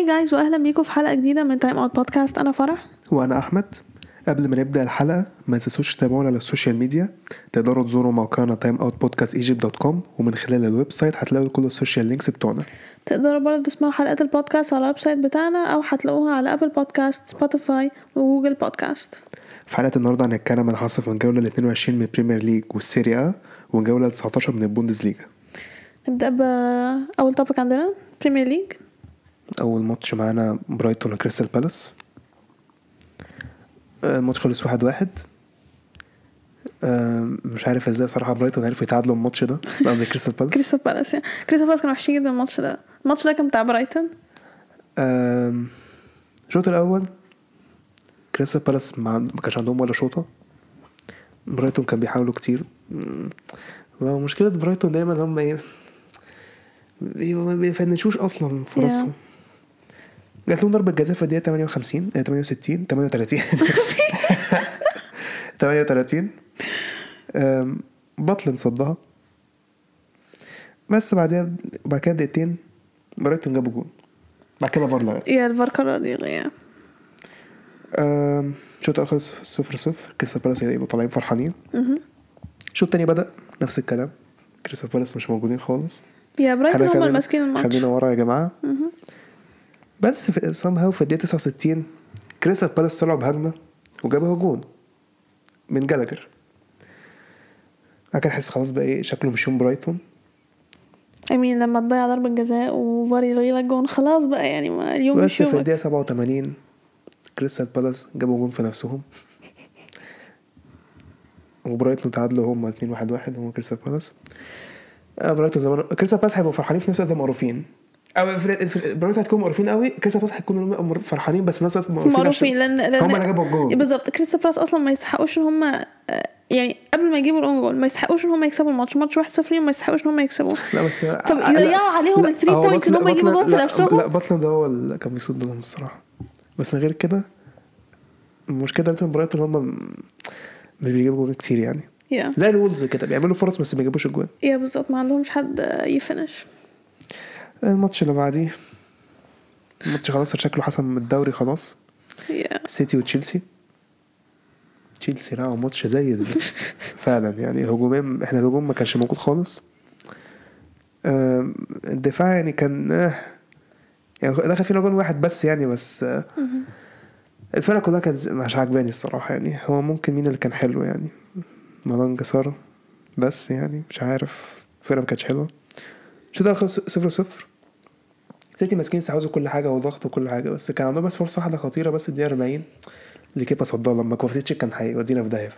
Hi guys واهلا بيكم في حلقة جديدة من Time Out Podcast أنا فرح. وأنا أحمد. قبل ما نبدأ الحلقة ما تنسوش تتابعونا على ال social media. تقدروا تزوروا موقعنا timeoutpodcastegypt.com ومن خلال ال website هتلاقوا كل ال social links بتوعنا. تقدروا برضه تسمعوا حلقات البودكاست على ال website بتاعنا أو هتلاقوها على Apple Podcast Spotify و Google Podcast في حلقة النهارده هنتكلم عن اللي حصل في الجوله ال 22 من ال Premier League وال Serie A والجوله ال 19 من ال Bundesliga نبدأ بأول topic عندنا Premier League أول ماتش معانا برايتون وكريستال بالاس. آه، الماتش خلص واحد واحد. آه، مش عارف إزاي صراحة برايتون عرفوا يتعادلوا الماتش ده. قصدي كريستال بالاس. كريستال بالاس يعني كريستال بالاس كانوا وحشين جدا الماتش ده. الماتش ده كان بتاع برايتون؟ الشوط الأول كريستال بالاس ما كانش عندهم ولا شوطة. برايتون كان بيحاولوا كتير. مم. ومشكلة برايتون دايما هم إيه ما بيفنشوش أصلا فرصهم. جات لهم ضربة جزاء في الدقيقة 58 آه، 68 38 38 آم، بتلاند صدها بس بعدها بعد كده بدقيقتين برايتون جابوا جول بعد كده فار لغى yeah الفار قرر يلغي الشوط الأول خلص صفر صفر. كريستال بالاس يبقوا طالعين فرحانين. الشوط التاني بدأ نفس الكلام. كريستال بالاس مش موجودين خالص. yeah برايتون هم اللي خلينا- ماسكين الماتش. خلينا ورا يا جماعة. بس في somehow في الدقيقة 69 كريستال بالاس طلعوا بهجمة وجابوا جون من جالاجر. كان حس خلاص بقى إيه شكله مش يوم برايتون. I mean لما تضيع ضربة جزاء وفار يلغي لك جون خلاص بقى يعني ما اليوم بس في الدقيقة 87 كريستال بالاس جابوا جون في نفسهم. وبرايتون تعادلوا هم 2 1 1 هم كريستال بالاس. آه، برايتون زمان كريستال بالاس هيبقوا فرحانين في نفس الوقت مقروفين أو برايتون هتكون مقروفين قوي. كريستال بالاس هيكونوا فرحانين بس في نفس الوقت عشان لأن لأن هم اللي جابوا الجول بالظبط. كريستال بالاس أصلا ما يستحقوش إن هم يعني قبل ما يجيبوا ال own goal ما يستحقوش إن هم يكسبوا الماتش. ماتش 1-0 ما يستحقوش إن هم يكسبوا. لا بس طب يضيعوا عليهم ال 3 points إن هم يجيبوا جول في نفسهم لا بتلاند ده هو اللي كان بيصد لهم الصراحة. بس غير كده المشكلة بتاعت برايتون هم مش بيجيبوا جول كتير يعني. yeah زي الوولفز كده بيعملوا فرص بس ما بيجيبوش الجوان yeah بالظبط. ما عندهمش حد يفنش. الماتش اللي بعديه. الماتش خلاص شكله حسم الدوري خلاص. سيتي وتشيلسي. تشيلسي لعبوا ماتش زي الزفت فعلا يعني الهجومين إحنا الهجوم ما كانش موجود خالص. الدفاع يعني كان آه، يعني دخل فينا جول واحد بس يعني بس آه، الفرقة كلها كانت مش عاجباني الصراحة يعني. هو ممكن مين اللي كان حلو يعني؟ مالانج سار. بس يعني مش عارف. الفرقة ما كانتش حلوة. الشوط ده خلص صفر صفر. سيتي ماسكين استحوذوا كل حاجة وضغط وكل حاجة بس كان عندهم بس فرصة واحدة خطيرة بس الدقيقة 40 اللي كيبا صدها. لما كوفاسيتش كان هيودينا في داهية.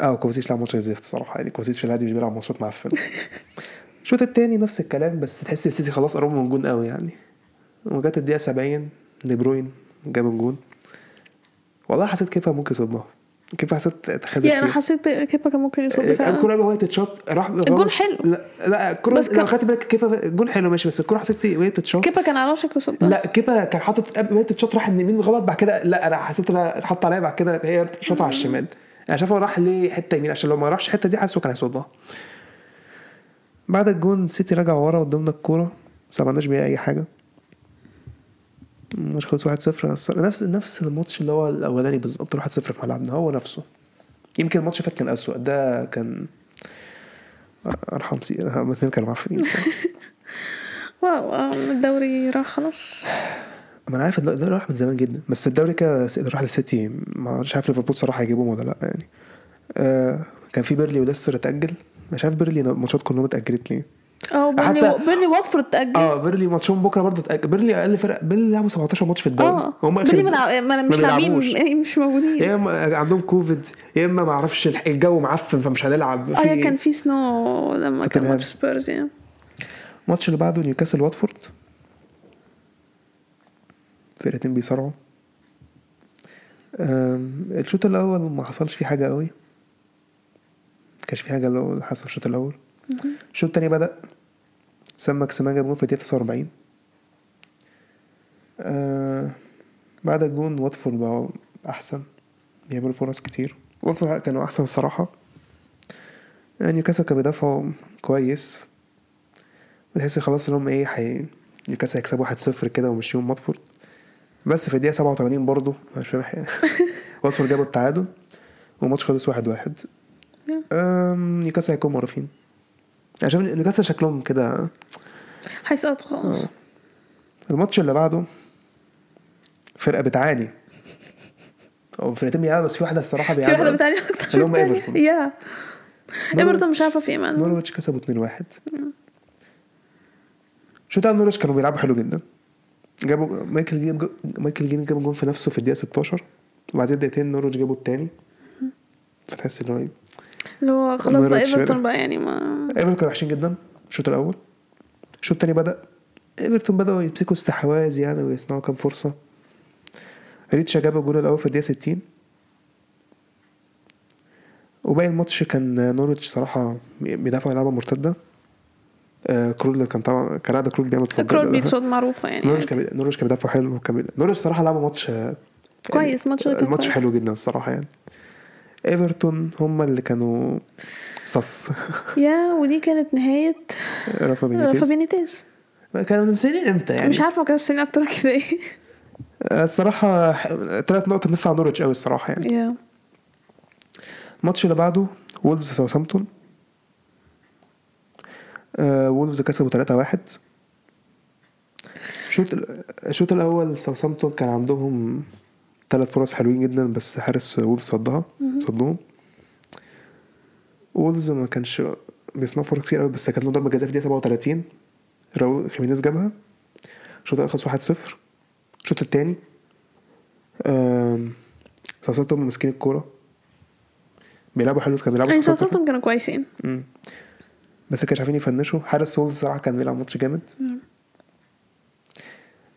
آه كوفاسيتش لعب ماتش زي الزفت الصراحة يعني كوفاسيتش في العادي مش بيلعب ماتشات معفنة الشوط التاني نفس الكلام بس تحس السيتي خلاص قربوا من الجون قوي يعني. وجت الدقيقة 70 دي بروين جاب الجون. والله حسيت كيبا ممكن يصدها. كيبا حسيت اتخاذل yeah أنا. حسيت كيبا كان ممكن يصد فعلا الكرة بقى وهي تتشاط راح الجون حلو. لا لا كان- لو خدت بالك كيبا الجون حلو ماشي بس الكرة حسيت وهي تتشاط. كيبا كان على وشك يصدها لا كيبا كان حاطط وهي تتشاط راح اليمين غلط بعد كده لا أنا حسيت إنها اتحط عليا بعد كده هي شاطها على الشمال. أنا شايفه راح ليه حتة يمين عشان لو ما راحش الحتة دي حاسه كان هيصدها. بعد الجون سيتي رجع ورا قدامنا الكورة بس ما عملناش بيها أي حاجة. الماتش خلص 1-0 بس نفس نفس الماتش اللي هو الأولاني بالظبط 1-0 في ملعبنا هو نفسه. يمكن الماتش اللي فات كان اسوء ده كان أرحم بس الاثنين كانوا معفنين wow آه، الدوري راح خلاص. ما أنا عارف الدوري راح من زمان جدا بس الدوري كده راح للسيتي ما مش عارف ليفربول صراحة هيجيبوهم ولا لأ يعني. آه كان في بيرنلي وليستر اتأجل. مش عارف بيرنلي ماتشات كلهم اتأجلت ليه؟ آه بيرنلي حتى- بيرنلي واتفورد تأجل. آه بيرنلي ماتشهم بكرة برضه اتاجل بيرنلي أقل فرق بيرنلي لعبوا 17 ماتش في الدوري. آه هم بيرنلي ما لعب- ما- مش لاعبين. مش موجودين. يا إما عندهم كوفيد يا إما ما أعرفش الجو معفن فمش هنلعب. آه كان في snow لما كان. ماتش سبيرز يعني الماتش اللي بعده نيوكاسل واتفورد. فرقتين بيصارعوا. الشوط الأول ما حصلش فيه حاجة قوي. ما كانش في حاجة اللي حصل في الشوط الأول. الشوط التاني بدأ. سان ماكسيمان جاب جون في الدقيقة 49 آه بعد الجون واتفورد بقى أحسن. بيعملوا فرص كتير. واتفورد كانوا أحسن الصراحه يعني نيوكاسل كانوا بيدافعوا كويس. بتحس خلاص إن هم إيه حي... نيوكاسل هيكسبوا 1-0 كده ومشيهم واتفورد. بس في الدقيقة 87 برضه مش فاهم واتفورد جابوا التعادل والماتش خلص 1-1 أم، نيوكاسل هيكونوا مقروفين يعني شايف نيوكاسل شكلهم كده هيسقط خالص. آه. الماتش اللي بعده فرقة بتعاني. أو فرقتين بيلعبوا بس في واحدة الصراحة في واحدة بيلعبوا بتعاني أكتر اللي هم. إيفرتون. yeah. إيفرتون مش عارفة في إيه مالهم نورويتش كسبوا 2-1 شوط اول نورويتش كانوا بيلعبوا حلو جدا. جابوا مايكل كين. مايكل كين جاب جون في نفسه في الدقيقة 16 وبعدين دقيقتين نورويتش جابوا الثاني فتحس إن هو اللي هو خلاص بقى ايفرتون بقى. يعني ما ايفرتون كانوا وحشين جدا الشوط الأول. الشوط الثاني بدأ. ايفرتون بدأوا يمسكوا استحواذ يعني ويصنعوا كام فرصة. ريتشا جاب الجول الأول في الدقيقة 60 وباقي الماتش كان نورويتش صراحة بيدافعوا لعبه مرتدة. آه كرول كان طبعا كان قاعد كرول بيعمل تصدي كرول بيتصد معروفة يعني. نورwich كان نورwich كان بيدافعوا حلو وكان نورwich صراحة لعبوا ماتش آه، كويس، ماتش كان الماتش. حلو جدا الصراحة يعني. إيفرتون هم اللي كانوا صص. يا ودي كانت نهاية رافا رافا بينيتيز. بينيتيز كانوا منزلين إمتى يعني؟ مش عارفة ما كانوا سنين أكتر من كده. إيه الصراحة ثلاث نقط نفع نورwich قوي الصراحة يعني. يا. الماتش اللي بعده وولفز ساوثهامبتون آه وولفز كسبوا 3-1 الشوط الشوط الأول ساوثهامبتون كان عندهم ثلاث فرص حلوين جدا بس حارس وولفز صدها صدهم. وولفز ما كانش بيصنعوا فرص كتير قوي بس كانت له ضربة جزاء في الدقيقة 37 راؤول خيمينيز جابها. الشوط الأول خلص 1-0 الشوط الثاني ساوثهامبتون ماسكين الكورة. بيلعبوا حلو كانوا بيلعبوا يعني ساوثهامبتون كانوا كويسين. بس كانش عارفين يفنشوا. حارس وولفز صراحة كان بيلعب ماتش جامد.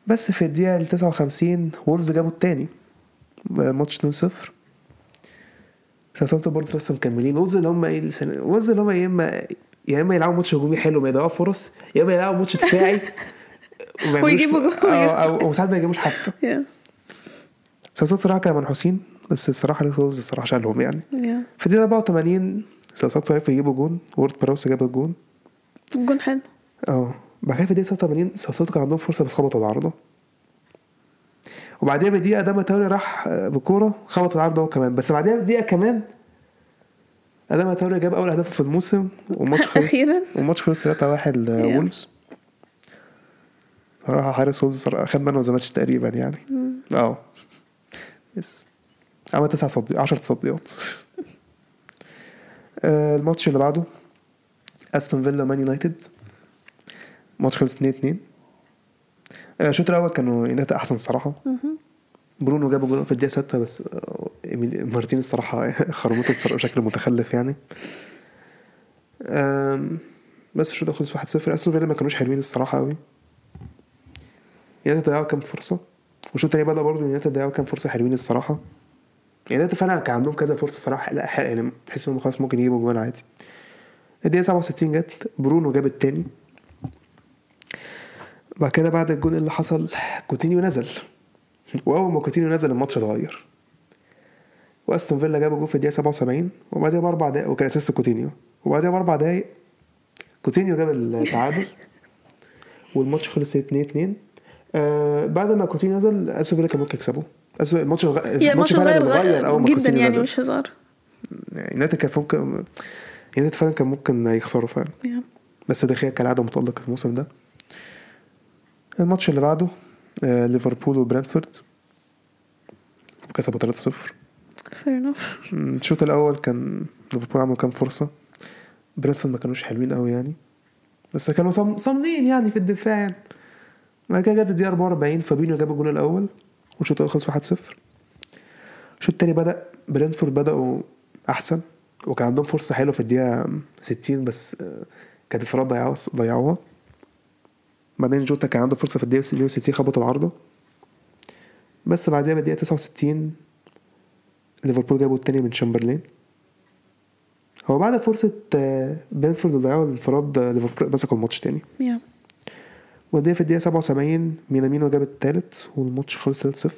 بس في الدقيقة ال 59 وولفز جابوا التاني. ماتش 2-0 ساوثهامبتون برضه لسه مكملين. وولفز اللي هم إيه وولفز اللي هم يا اما يا إما يلعبوا ماتش هجومي حلو ما يضيعوا فرص يا إما يلعبوا ماتش دفاعي ويجيبوا جول. أو, أو, أو ساعات ما يجيبوش حتى. ساوثهامبتون صراحة كانوا منحوسين بس الصراحة وولفز الصراحة شالهم يعني. في الدقيقة 84 ساوثهامبتون عرفوا يجيبوا جون. وورد براوس جاب الجون. الجون حلو. آه بعد كده في الدقيقة 86 ساوثهامبتون كان عندهم فرصة بس خبطوا العارضة. وبعديها بدقيقة أداما تراوري راح آه، بكورة خبط العارضة هو كمان. بس بعديها بدقيقة كمان أداما تراوري جاب أول هدف في الموسم والماتش خلص. أخيراً. والماتش خلص 3-1 لولفز صراحة حارس وولفز خد man of the match تقريبا يعني. آه yes عمل تسع صدي 10 تصديات. آه، الماتش اللي بعده أستون فيلا مان يونايتد. الماتش خلص 2 2 الشوط الأول كانوا يونايتد أحسن الصراحه برونو جاب جول في الدقيقة 6 بس آه، مارتينيز الصراحه الصراحة بشكل متخلف يعني. بس الشوط خلص 1-0 أستون فيلا ما كانوش حلوين الصراحة قوي يونايتد ضيعوا كام فرصة؟ والشوط التاني بدأ برضه يونايتد ضيعوا كام فرصة حلوين الصراحة. يونايتد فعلا كان عندهم كذا فرصة صراحة لا حق- يعني تحس إنهم خلاص ممكن يجيبوا جوان عادي. الدقيقة 67 جت برونو جاب التاني. بعد كده بعد الجون اللي حصل كوتينيو نزل. واول ما كوتينيو نزل الماتش اتغير. وأستون فيلا جاب جول في الدقيقة 77 وبعدها بأربع دقايق وكان أساس كوتينيو. وبعدها بأربع دقايق كوتينيو جاب التعادل والماتش خلص 2 2 آه بعد ما كوتينيو نزل أستون فيلا كان ممكن يكسبوا الماتش. yeah الماتش فعلا اتغير اتغير أول ما جدا كوتينيو يعني نزل. مش هزار. يعني يونايتد كان ممكن يونايتد فعلا كان ممكن يخسروا فعلا. yeah. بس دي خيا كالعادة متألق الموسم ده. الماتش اللي بعده ليفربول وبرنتفورد. كسبوا 3-0 fair enough. مم، الشوط الأول كان ليفربول عملوا كام فرصة؟ برنتفورد ما كانوش حلوين قوي يعني. بس كانوا صام- صامدين يعني في الدفاع يعني. بعد كده جت الدقيقة 44 فابينيو جاب الجول الأول والشوط الأول خلص 1-0 الشوط التاني بدأ برنتفورد بدأوا أحسن وكان عندهم فرصة حلوة في الدقيقة 60 بس آه، كانت الفراد ضيعوها ضيعوها. بعدين جوتا كان عنده فرصة في الدقيقة 62 خبط العارضة. بس بعدها بالدقيقة 69 ليفربول جابوا التاني من شامبرلين. هو بعد فرصة آه، برنتفورد ضيعوا الانفراد آه، ليفربول مسكوا الماتش تاني. yeah. ودي في الدقيقة 77 مينامينو جاب التالت والماتش خلص 3-0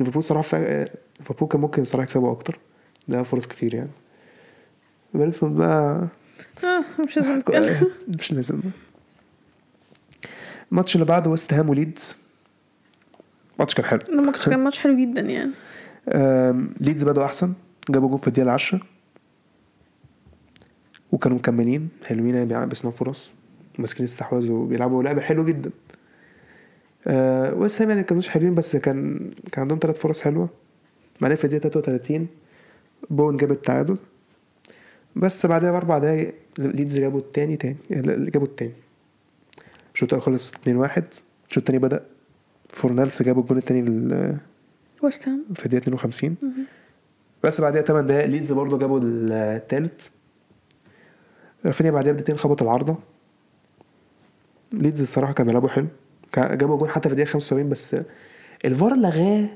ليفربول صراحة فا- ليفربول كان ممكن صراحة يكسبوا أكتر. ده فرص كتير يعني. برنتفورد بقى آه مش لازم مش لازم. الماتش اللي بعده ويست هام وليدز. الماتش كان حلو. لما كان ماتش حلو جدا يعني. ليدز بدأوا أحسن. جابوا جول في الدقيقة العاشرة. وكانوا مكملين حلوين يعني بيصنعوا فرص. ماسكين استحواذ وبيلعبوا لعبة حلوة جدا. آه ويست هام يعني كانوش حلوين بس كان كان عندهم ثلاث فرص حلوة. بعدين في الدقيقة 33 بون جاب التعادل. بس بعدها بأربع دقايق ليدز جابوا التاني تاني جابوا التاني. الشوط الأول خلص 2-1 الشوط التاني بدأ. فورنالس جابوا الجون التاني لل- ويست هام. في الدقيقة 52 بس بعدها 8 دقايق ليدز برضه جابوا التالت. رافينيا بعدها بدقيقتين خبط العارضة. ليدز الصراحة كانوا بيلعبوا حلو. جابوا جون حتى في الدقيقة 75 بس الفار لغاه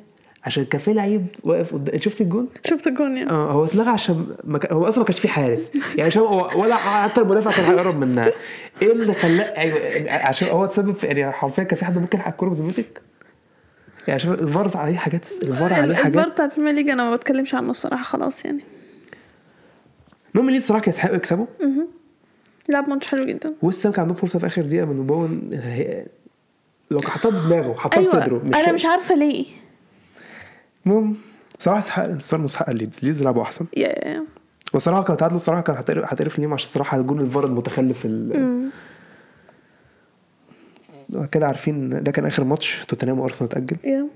عشان كان في لعيب واقف قدام شفت الجون؟ شفت الجون يعني آه هو اتلغى عشان كان... هو أصلا ما كانش فيه حارس. يعني عشان هو ولا حتى المدافع كان هيقرب منها. إيه اللي خلاه أيوه عشان هو تسبب في يعني حرفيا كان في حد ممكن يلحق الكوره بذمتك يعني عشان الفار عليه حاجات الفار عليه حاجات. الفار بتاع البريمير ليج أنا ما بتكلمش عنه الصراحة خلاص يعني. المهم ليدز صراحة يستحقوا يكسبوا. لعب ماتش حلو جدا. ويست هام كان عندهم فرصة في آخر دقيقة من بون لو حطها بدماغه حطها أيوه. بصدره أنا مش عارفة ليه. المهم صراحة استحق انتصار مستحق ليدز ليدز لعبوا أحسن. yeah وصراحة كانوا تعادلوا الصراحه كان هتقرف هتقرف ليهم عشان الصراحه الجون الفار المتخلف ال... كده عارفين ده كان آخر ماتش توتنهام وأرسنال اتاجل yeah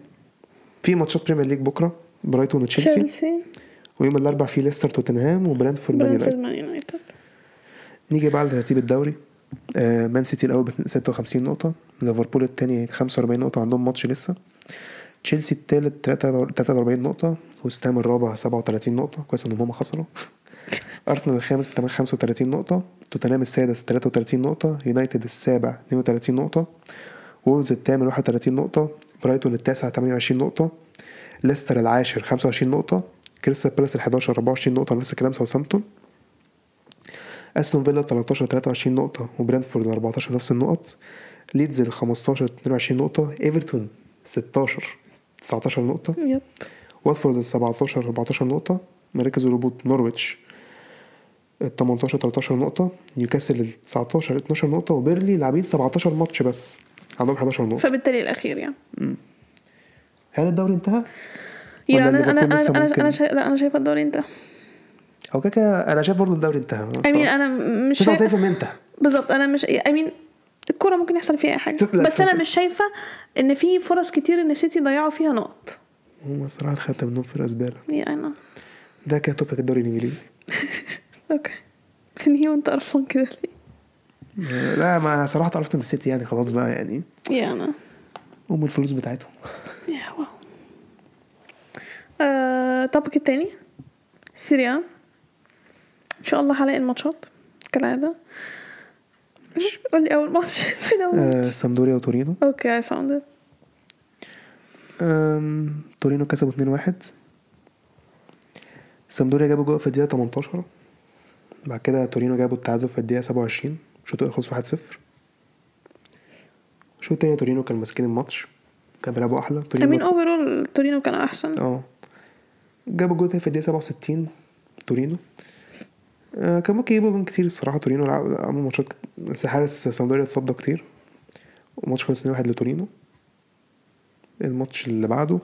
في ماتشات بريمير ليج بكرة برايتون وتشيلسي تشيلسي ويوم الاربعاء في ليستر توتنهام يونايتد. مان يونايتد. نيجي بقى لترتيب الدوري. آه مان سيتي الأول ب 56 نقطة. ليفربول الثاني 45 نقطة. عندهم ماتش لسه. تشيلسي الثالث 43 نقطة وست هام الرابع 37 نقطة. كويس إن هم خسروا. أرسنال الخامس 35 نقطة. توتنهام السادس 33 نقطة. يونايتد السابع 32 نقطة. وولفز الثامن 31 نقطة. برايتون التاسع 28 نقطة. ليستر العاشر 25 نقطة. كريستال بالاس ال 11 24 نقطة. نفس الكلام ساوثهامبتون أستون فيلا 13 23 نقطة. وبرنتفورد 14 نفس النقط. ليدز ال 15 22 نقطة. إيفرتون 16 19 نقطة. yep. واتفورد ال 17 14 نقطة. مراكز الهبوط نورويتش ال 18 13 نقطة. نيوكاسل ال 19 12 نقطة. وبيرنلي لاعبين 17 ماتش بس. عندهم 11 نقطة. فبالتالي الأخير يعني. هل الدوري انتهى؟ يعني أنا أنا أنا ممكن؟ أنا شايف لا أنا شايفه الدوري انتهى. أو كده أنا شايف برضه الدوري انتهى. I mean أنا مش شايف 99% انتهى. بالظبط. أنا مش I mean الكورة ممكن يحصل فيها أي حاجة. بس أنا. مش شايفة إن في فرص كتير إن سيتي ضيعوا فيها نقط. هم الصراحة خدت منهم فرقة زبالة يعني أنا ده كده topic الدوري الإنجليزي. okay تنهي وانت قرفان كده ليه لا ما صراحة عرفت من السيتي يعني خلاص بقى يعني. يا أنا um الفلوس بتاعتهم. yeah wow آه، التاني. سيريا إن شاء الله هلاقي الماتشات كالعادة قولي اول ماتش فين اول ماتش سامدوريا وتورينو okay I found it تورينو كسبوا 2-1 سامدوريا جابوا جول في الدقيقة 18 بعد كده تورينو جابوا التعادل في الدقيقة 27 الشوط الأول خلص 1-0 الشوط التاني تورينو كان ماسكين الماتش. كان بيلعبوا أحلى. تورينو overall تورينو كان أحسن. آه. جابوا جول تاني في الدقيقة 67 تورينو. كان ممكن يجيبوا جول كتير الصراحة. تورينو لعب- عملوا ماتشات بس حارس سامدوريا اتصدى كتير. وماتش خلص 2-1 لتورينو. الماتش اللي بعده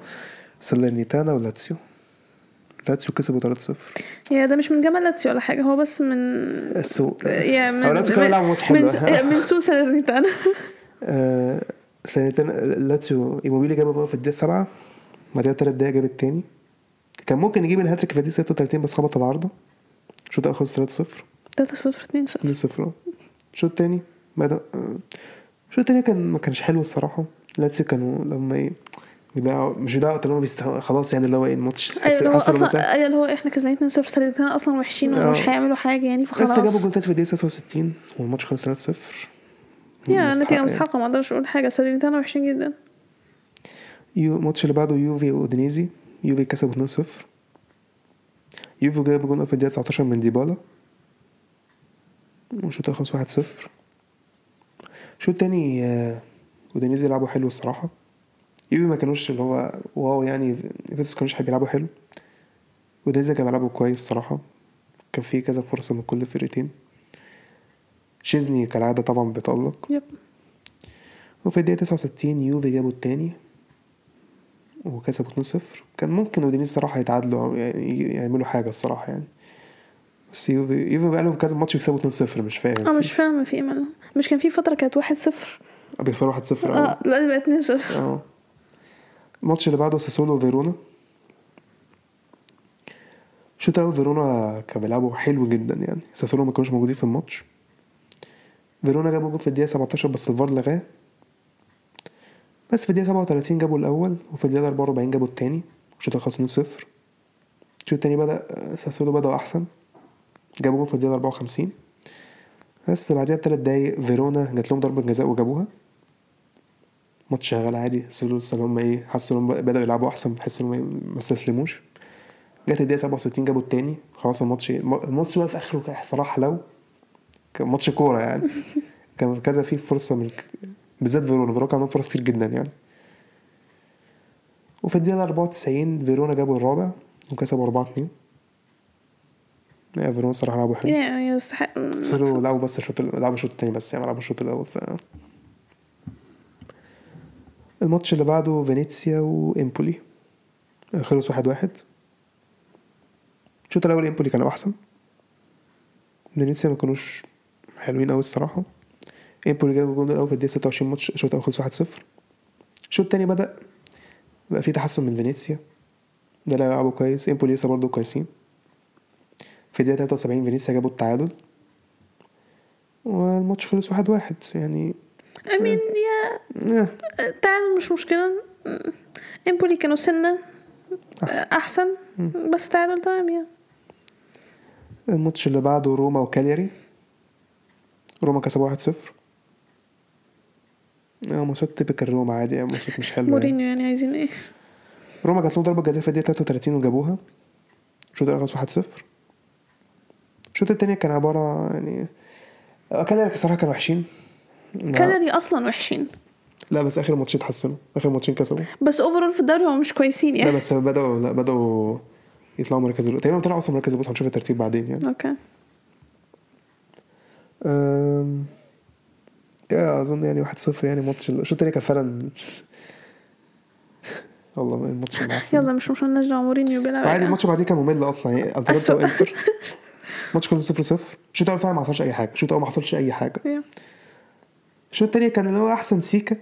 سالرنيتانا ولاتسيو. لاتسيو كسبوا 3-0 yeah ده مش من جمال لاتسيو ولا حاجة هو بس من السوء yeah من لاتسيو كانوا بيلعبوا ماتش حلو. من, من سوء سالرنيتانا. آه، سالرنيتانا لاتسيو إيموبيلي جاب جول في الدقيقة 7 بعدها تلات دقايق جاب التاني. كان ممكن يجيب الهاتريك في الدقيقة 36 بس خبط العارضة. الشوط الأول خلص 3-0 3 0 2 0 2 0 الشوط التاني بدأ آه، الشوط التاني كان ما كانش حلو الصراحة لاتسيو كانوا لما إيه بيضيعوا مش بيضيعوا اللي هم بيستحقوا خلاص يعني اللي هو إيه الماتش أيوه اللي هو. أصلا أيوه اللي هو إحنا كسبانين 2 0 سالرنيتانا أصلا وحشين ومش. هيعملوا حاجة يعني فخلاص لسه جابوا جولتين في الدقيقة 69 والماتش خلص 3 0 yeah نتيجة مستحقة ما أقدرش أقول حاجة سالرنيتانا وحشين جدا yeah الماتش اللي بعده يوفي واودينيزي يوفي كسبوا 2-0 يوفي جاب جون في الدقيقة 19 من ديبالا. والشوط خلص 1-0 الشوط التاني آه، اودينيزي لعبوا حلو الصراحة. يوفي ما كانوش اللي هو wow يعني ما كانوش بيلعبوا حلو. اودينيزي كانوا بيلعبوا كويس الصراحة. كان في كذا فرصة من كل فرقتين شيزني كالعادة طبعا بيتألق. yep. وفي الدقيقة 69 يوفي جابوا التاني. وكسبوا 2-0 كان ممكن اودينيزي الصراحة يتعادلوا يعني يعملوا حاجة الصراحة يعني. بس يوفي يوفي بقى لهم كذا ماتش يكسبوا 2-0 مش فاهم. آه مش فاهمة في إيه مالها مش كان في فترة كانت واحد صفر. بيخسروا 1-0 أوي. آه دلوقتي بقت اتنين صفر. آه. الماتش اللي بعده ساسولو وفيرونا. شوط اول فيرونا كانوا بيلعبوا حلو جدا يعني. ساسولو ما كانوش موجودين في الماتش. فيرونا جابوا جول في الدقيقة 17 بس الفار لغاه. بس في الدقيقة 37 جابوا الأول وفي الدقيقة 44 جابوا التاني الشوط خلص 2-0 الشوط التاني بدأ ساسولو بدأوا أحسن جابوا جول في الدقيقة 54 بس بعدها بثلاث دقايق فيرونا جات لهم ضربة جزاء وجابوها. ماتش شغال عادي ساسولو لسه اللي هم إيه حسوا انهم بدأوا يلعبوا أحسن بحيث انهم ما استسلموش. جت الدقيقة 67 جابوا التاني خلاص الماتش الماتش بقى في آخره صراحة لو كان ماتش كورة يعني. كان كذا فيه فرصة من بالذات فيرونا. فيرونا كان عندهم فرص كتير جدا يعني. وفي الدقيقة 94 فيرونا جابوا الرابع وكسبوا 4 2 لا فيرونا الصراحة لعبوا حلو. يستحق. خسروا لعبوا بس الشوط لعبوا الشوط التاني بس يعني لعبوا الشوط الأول. ف الماتش اللي بعده فينيسيا وإمبولي. خلص واحد واحد. الشوط الأول إمبولي كانوا أحسن. فينيسيا ما كانوش حلوين أوي الصراحة. إمبولي جابوا الجول الأول في الدقيقة 26 ماتش الشوط الأول خلص 1-0 الشوط التاني بدأ بقى فيه تحسن من فينيسيا. ده لعبوا كويس. إمبولي لسه برضه كويسين. في الدقيقة 73 فينيسيا جابوا التعادل. والماتش خلص واحد واحد. يعني mean يا آه، التعادل مش مشكلة. إمبولي كانوا سنة أحسن. أحسن. بس التعادل تمام يعني الماتش اللي بعده روما وكالياري روما كسبوا واحد صفر. آه ماتشات typical روما عادي يعني ماتشات مش حلوة يعني. مورينيو يعني عايزين إيه؟ روما جات لهم ضربة جزاء في الدقيقة 33 وجابوها. الشوط الأول خلص 1 0 الشوط التاني كان عبارة يعني كالياري الصراحة كانوا وحشين. لا- كالاري أصلا وحشين. لا بس آخر ماتشين اتحسنوا. آخر ماتشين كسبوا. بس overall في الدوري هم مش كويسين لا يعني بس بدأوا لا بدأوا يطلعوا مركز الأول. تقريبا طلعوا أصلا مركز الأول هنشوف الترتيب بعدين يعني. okay. um... yeah أظن يعني واحد صفر يعني ماتش الشوط التاني كان فعلا والله الماتش. يلا مش مش دعوة مورينيو بيلعب عادي يعني. الماتش بعديه كان ممل أصلا يعني أسوأ. وانتر الماتش كله صفر صفر الشوط الأول فعلا ما حصلش أي حاجة الشوط الأول ما حصلش أي حاجة Yeah. الشوط التاني كان اللي هو أحسن سيكة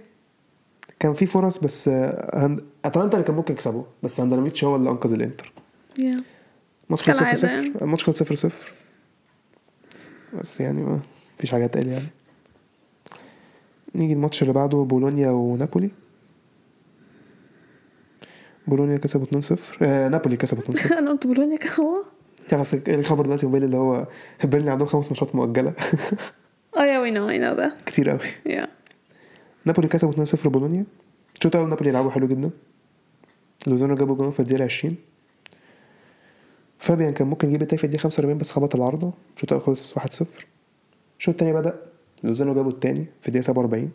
كان في فرص بس آه، هند... أتلانتا اللي كان ممكن يكسبه بس هاندانوفيتش هو اللي أنقذ الإنتر. الماتش كان صفر كالعادة صفر يعني. الماتش كان صفر صفر بس يعني ما فيش حاجة تقل يعني نيجي الماتش اللي بعده بولونيا ونابولي. بولونيا كسبوا 2-0 آه نابولي كسبوا 2-0 أنا قلت بولونيا هو؟ يعني بس الخبر دلوقتي موبايل اللي هو بيقولي عندهم خمس ماتشات مؤجلة. آه yeah we know I know that كتير قوي yeah نابولي كسبوا 2-0 بولونيا. الشوط الأول نابولي لعبوا حلو جدا. لوزانو جابوا جول في الدقيقة 20 فابيان كان ممكن يجيب التاني في الدقيقة 45 بس خبط العارضة. الشوط الأول خلص 1-0 الشوط التاني بدأ لوزانو جابوا التاني في الدقيقة 47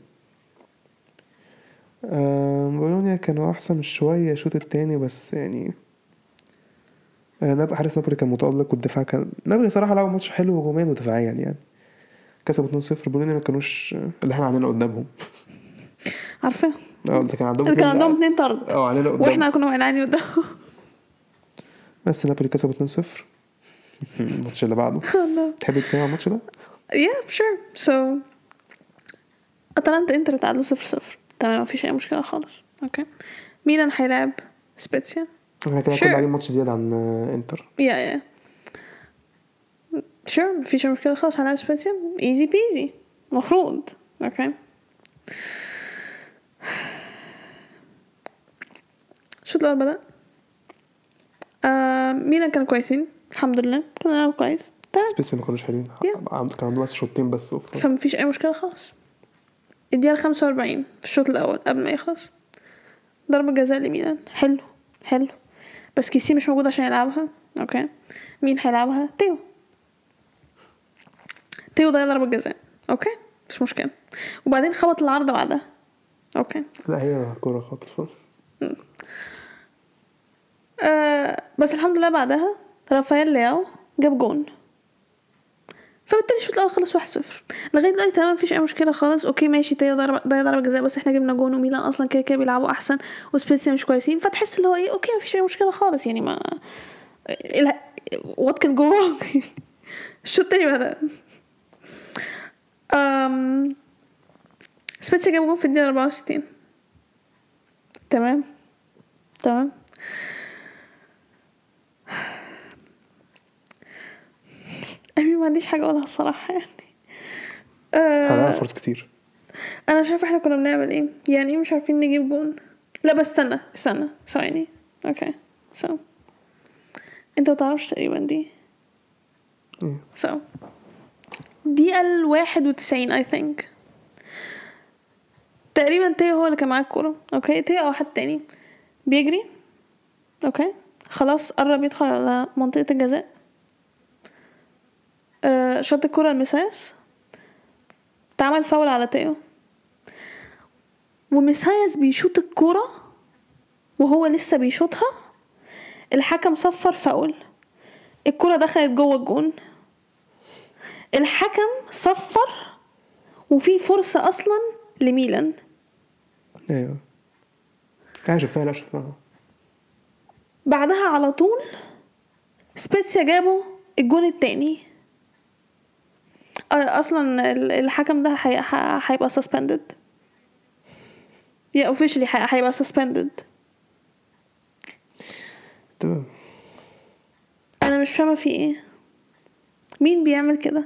um، بولونيا كانوا أحسن شوية الشوط التاني بس يعني آه، ناب- حارس نابولي كان متألق والدفاع كان نابولي صراحة لعبوا ماتش حلو هجوميا ودفاعيا يعني. كسبوا 2-0 بولونيا ما كانوش اللي إحنا عندنا قدامهم. عارفة؟ آه كان عندهم كان عندهم اتنين طرد. آه علينا قدام وإحنا كنا واقعين قدام بس نابولي كسبوا 2-0 الماتش اللي بعده. تحبي تتكلم عن الماتش ده؟ Yeah sure. So أتلانتا إنتر تعادلوا صفر صفر. تمام مفيش أي مشكلة خالص. okay ميلان هيلعب سبيتسيا. إحنا كده Sure. كنا لاعبين ماتش زيادة عن آه، إنتر. yeah yeah sure مفيش أي مشكلة خالص هنلعب سبيتسيا. easy peasy مفروض. okay الشوط الأول بدأ. آه ميلان كانوا كويسين. الحمد لله كانوا بيلعبوا كويس. تمام سبيتسيا ما كانوش حلوين. Yeah. عند- كان عندهم بس شوطين بس وف- فمفيش أي مشكلة خالص. خمسة وأربعين في الشوط الأول قبل ما يخلص. ضربة جزاء لميلان. حلو حلو. بس كيسي مش موجود عشان يلعبها. okay. مين هيلعبها؟ تيو. تيو ضيع ضربة جزاء. okay? مش مشكلة. وبعدين خبط العارضة بعدها. okay. لا هي كورة خاطر آه بس الحمد لله بعدها رافائيل لياو جاب جون. فبالتالي الشوط الأول خلص 1-0 لغاية دلوقتي تمام مفيش أي مشكلة خالص. okay ماشي تيو ضرب ضيع ضربه جزاء بس إحنا جبنا جون وميلان أصلا كده كده بيلعبوا أحسن وسبيتسيا مش كويسين. فتحس اللي هو إيه okay مفيش أي مشكلة خالص. يعني ما what can go wrong الشوط التاني بدأ. أم... سبيتسيا جاب جون في الدقيقة 64 تمام؟ تمام. I mean ما عنديش حاجة أقولها الصراحة يعني. أه فرص كتير. أنا مش عارفة إحنا كنا بنعمل إيه. يعني إيه مش عارفين نجيب جون. لا بس استنى استنى ثواني. okay. so أنت متعرفش تقريبا دي. إيه. so دي الواحد وتسعين I think تقريبا تيو هو اللي كان معاه الكورة. okay. تيو أو حد تاني. بيجري. okay. خلاص قرب يدخل على منطقة الجزاء. آه شاط الكرة ميسياس. اتعمل فاول على تيو. وميسياس بيشوط الكرة وهو لسه بيشوطها. الحكم صفر فاول. الكرة دخلت جوه الجون. الحكم صفر وفي فرصة أصلا لميلان. أيوه. أنا شفتها لا شفتها بعدها على طول سبيتسيا جابوا الجون التاني. أصلا ال- الحكم ده هيبقى suspended. يا اوفيشلي هيبقى suspended. تمام. أنا مش فاهمة في إيه. مين بيعمل كده؟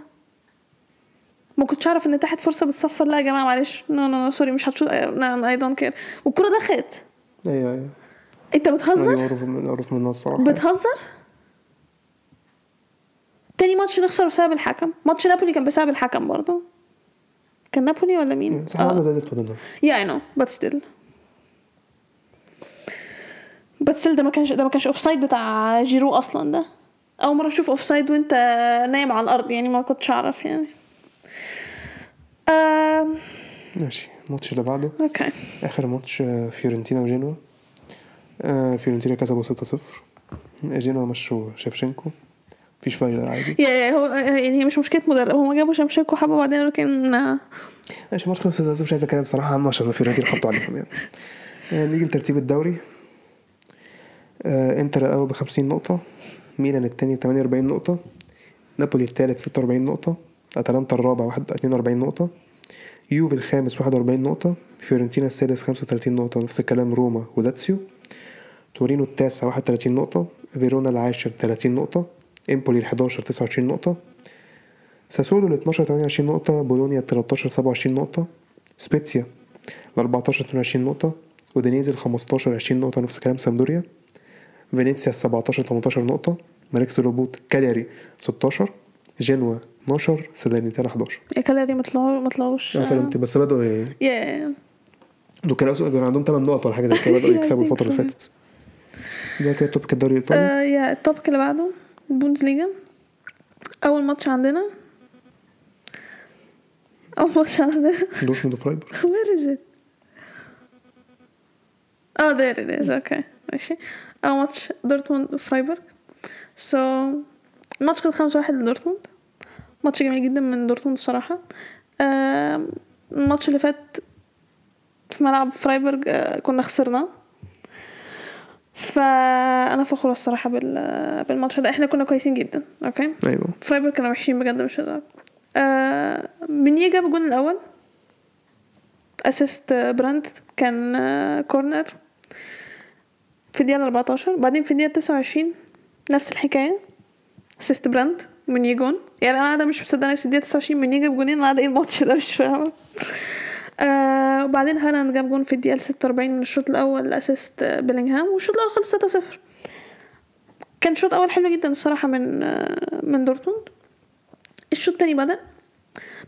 ما كنتش أعرف إن تحت فرصة بتصفر. لا يا جماعة معلش. no no no sorry مش هتشوط I don't care والكرة دخلت. أيوه أيوه. أنت بتهزر؟ معروف من معروف منها الصراحة. بتهزر؟ تاني ماتش نخسر بسبب الحكم؟ ماتش نابولي كان بسبب الحكم برضه. كان نابولي ولا مين؟ صح زي قدامنا yeah I know but still but still ده ما كانش ده ما كانش offside بتاع جيرو أصلا ده. أول مرة أشوف offside وأنت نايم على الأرض يعني ما كنتش أعرف يعني. آم، ماشي الماتش اللي بعده. okay آخر ماتش آه، فيورنتينا وجينوا آه، فيورنتينا كسبوا 6-0 جينوا مشوا شيفشينكو. مفيش فايدة عادي. yeah yeah هو يعني هي مش مشكلة مدرب هما جابوا شمشيك وحبوا بعدين لكن الماتش خلص بس مش عايز أتكلم بصراحة عنه عشان فيورنتينا حطوا عليهم يعني. آه، نيجي لترتيب الدوري. آه، إنتر الأول ب 50 نقطة ميلان التاني ب 48 نقطة نابولي التالت 46 نقطة أتلانتا الرابع واحد 42 نقطة يوفي الخامس 41 نقطة فيورنتينا السادس 35 نقطة نفس الكلام روما ولاتسيو تورينو التاسع 31 نقطة فيرونا العاشر 30 نقطة امبولي ال 11 29 نقطة ساسولو ال 12 28 نقطة بولونيا ال 13 27 نقطة سبيتسيا ال 14 22 نقطة أودينيزي ال 15 20 نقطة نفس الكلام سامبدوريا فينيسيا ال 17 18 نقطة مراكز الهبوط كالياري 16 جنوا 12 ساليرنيتانا 11 كالاري ما طلعوا ما طلعوش آه فهمت بس بدأوا yeah دول كانوا عندهم 8 نقط ولا حاجة زي كده بدأوا يكسبوا الفترة اللي. فاتت ده كده topic الدوري الإيطالي آه yeah ال topic اللي بعده البوندسليجا أول ماتش عندنا. أول ماتش عندنا. دورتموند وفرايبورغ. Where is it? آه there it is. okay ماشي. أول ماتش دورتموند وفرايبورغ. so الماتش كان خمسة واحد لدورتموند. ماتش جميل جدا من دورتموند الصراحة. الماتش اللي فات في ملعب فرايبورغ آه، كنا خسرناه. فأنا فخورة الصراحة بال- بالماتش ده إحنا كنا كويسين جدا okay؟ أيوه. فرايبورغ كانوا وحشين بجد مش هزار. آه منيه جاب الجون الأول assist براند كان آه كورنر في الدقيقة 14 بعدين في الدقيقة 29 نفس الحكاية assist براند منيه جون يعني أنا قاعدة مش مصدقة نفسي الدقيقة 29 منيه جاب جونين أنا قاعدة إيه الماتش ده؟ مش فاهمة. آه وبعدين هالاند جاب جون في الدقيقة 46 من الشوط الأول assist بيلينغهام والشوط الأول خلص 3-0 كان شوط أول حلو جدا الصراحة من آه من دورتموند. الشوط التاني بدأ.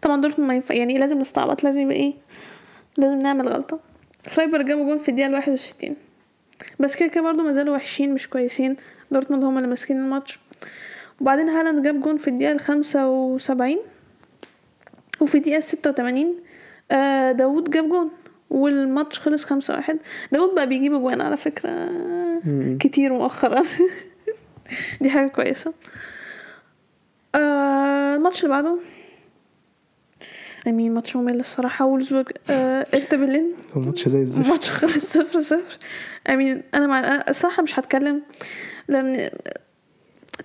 طبعا دورتموند ما ينفع يعني لازم نستعبط لازم يبقى إيه لازم نعمل غلطة. فرايبورغ جابوا جون في الواحد وستين. بس كده كده برضه ما زالوا وحشين مش كويسين. دورتموند هما اللي ماسكين الماتش. وبعدين هالاند جاب جون في الدقيقة الخامسة وسبعين. وفي الدقيقة ستة وتمانين آه داوود جاب جون والماتش خلص خمسة واحد. داوود بقى بيجيب جوان على فكرة مم. كتير مؤخرا. دي حاجة كويسة. آه الماتش اللي بعده. I mean ماتش ممل الصراحة وولفسبورج آه هيرتا برلين. الماتش زي الزفت. ماتش خلص صفر صفر. I mean أنا مع أنا الصراحة مش هتكلم لأن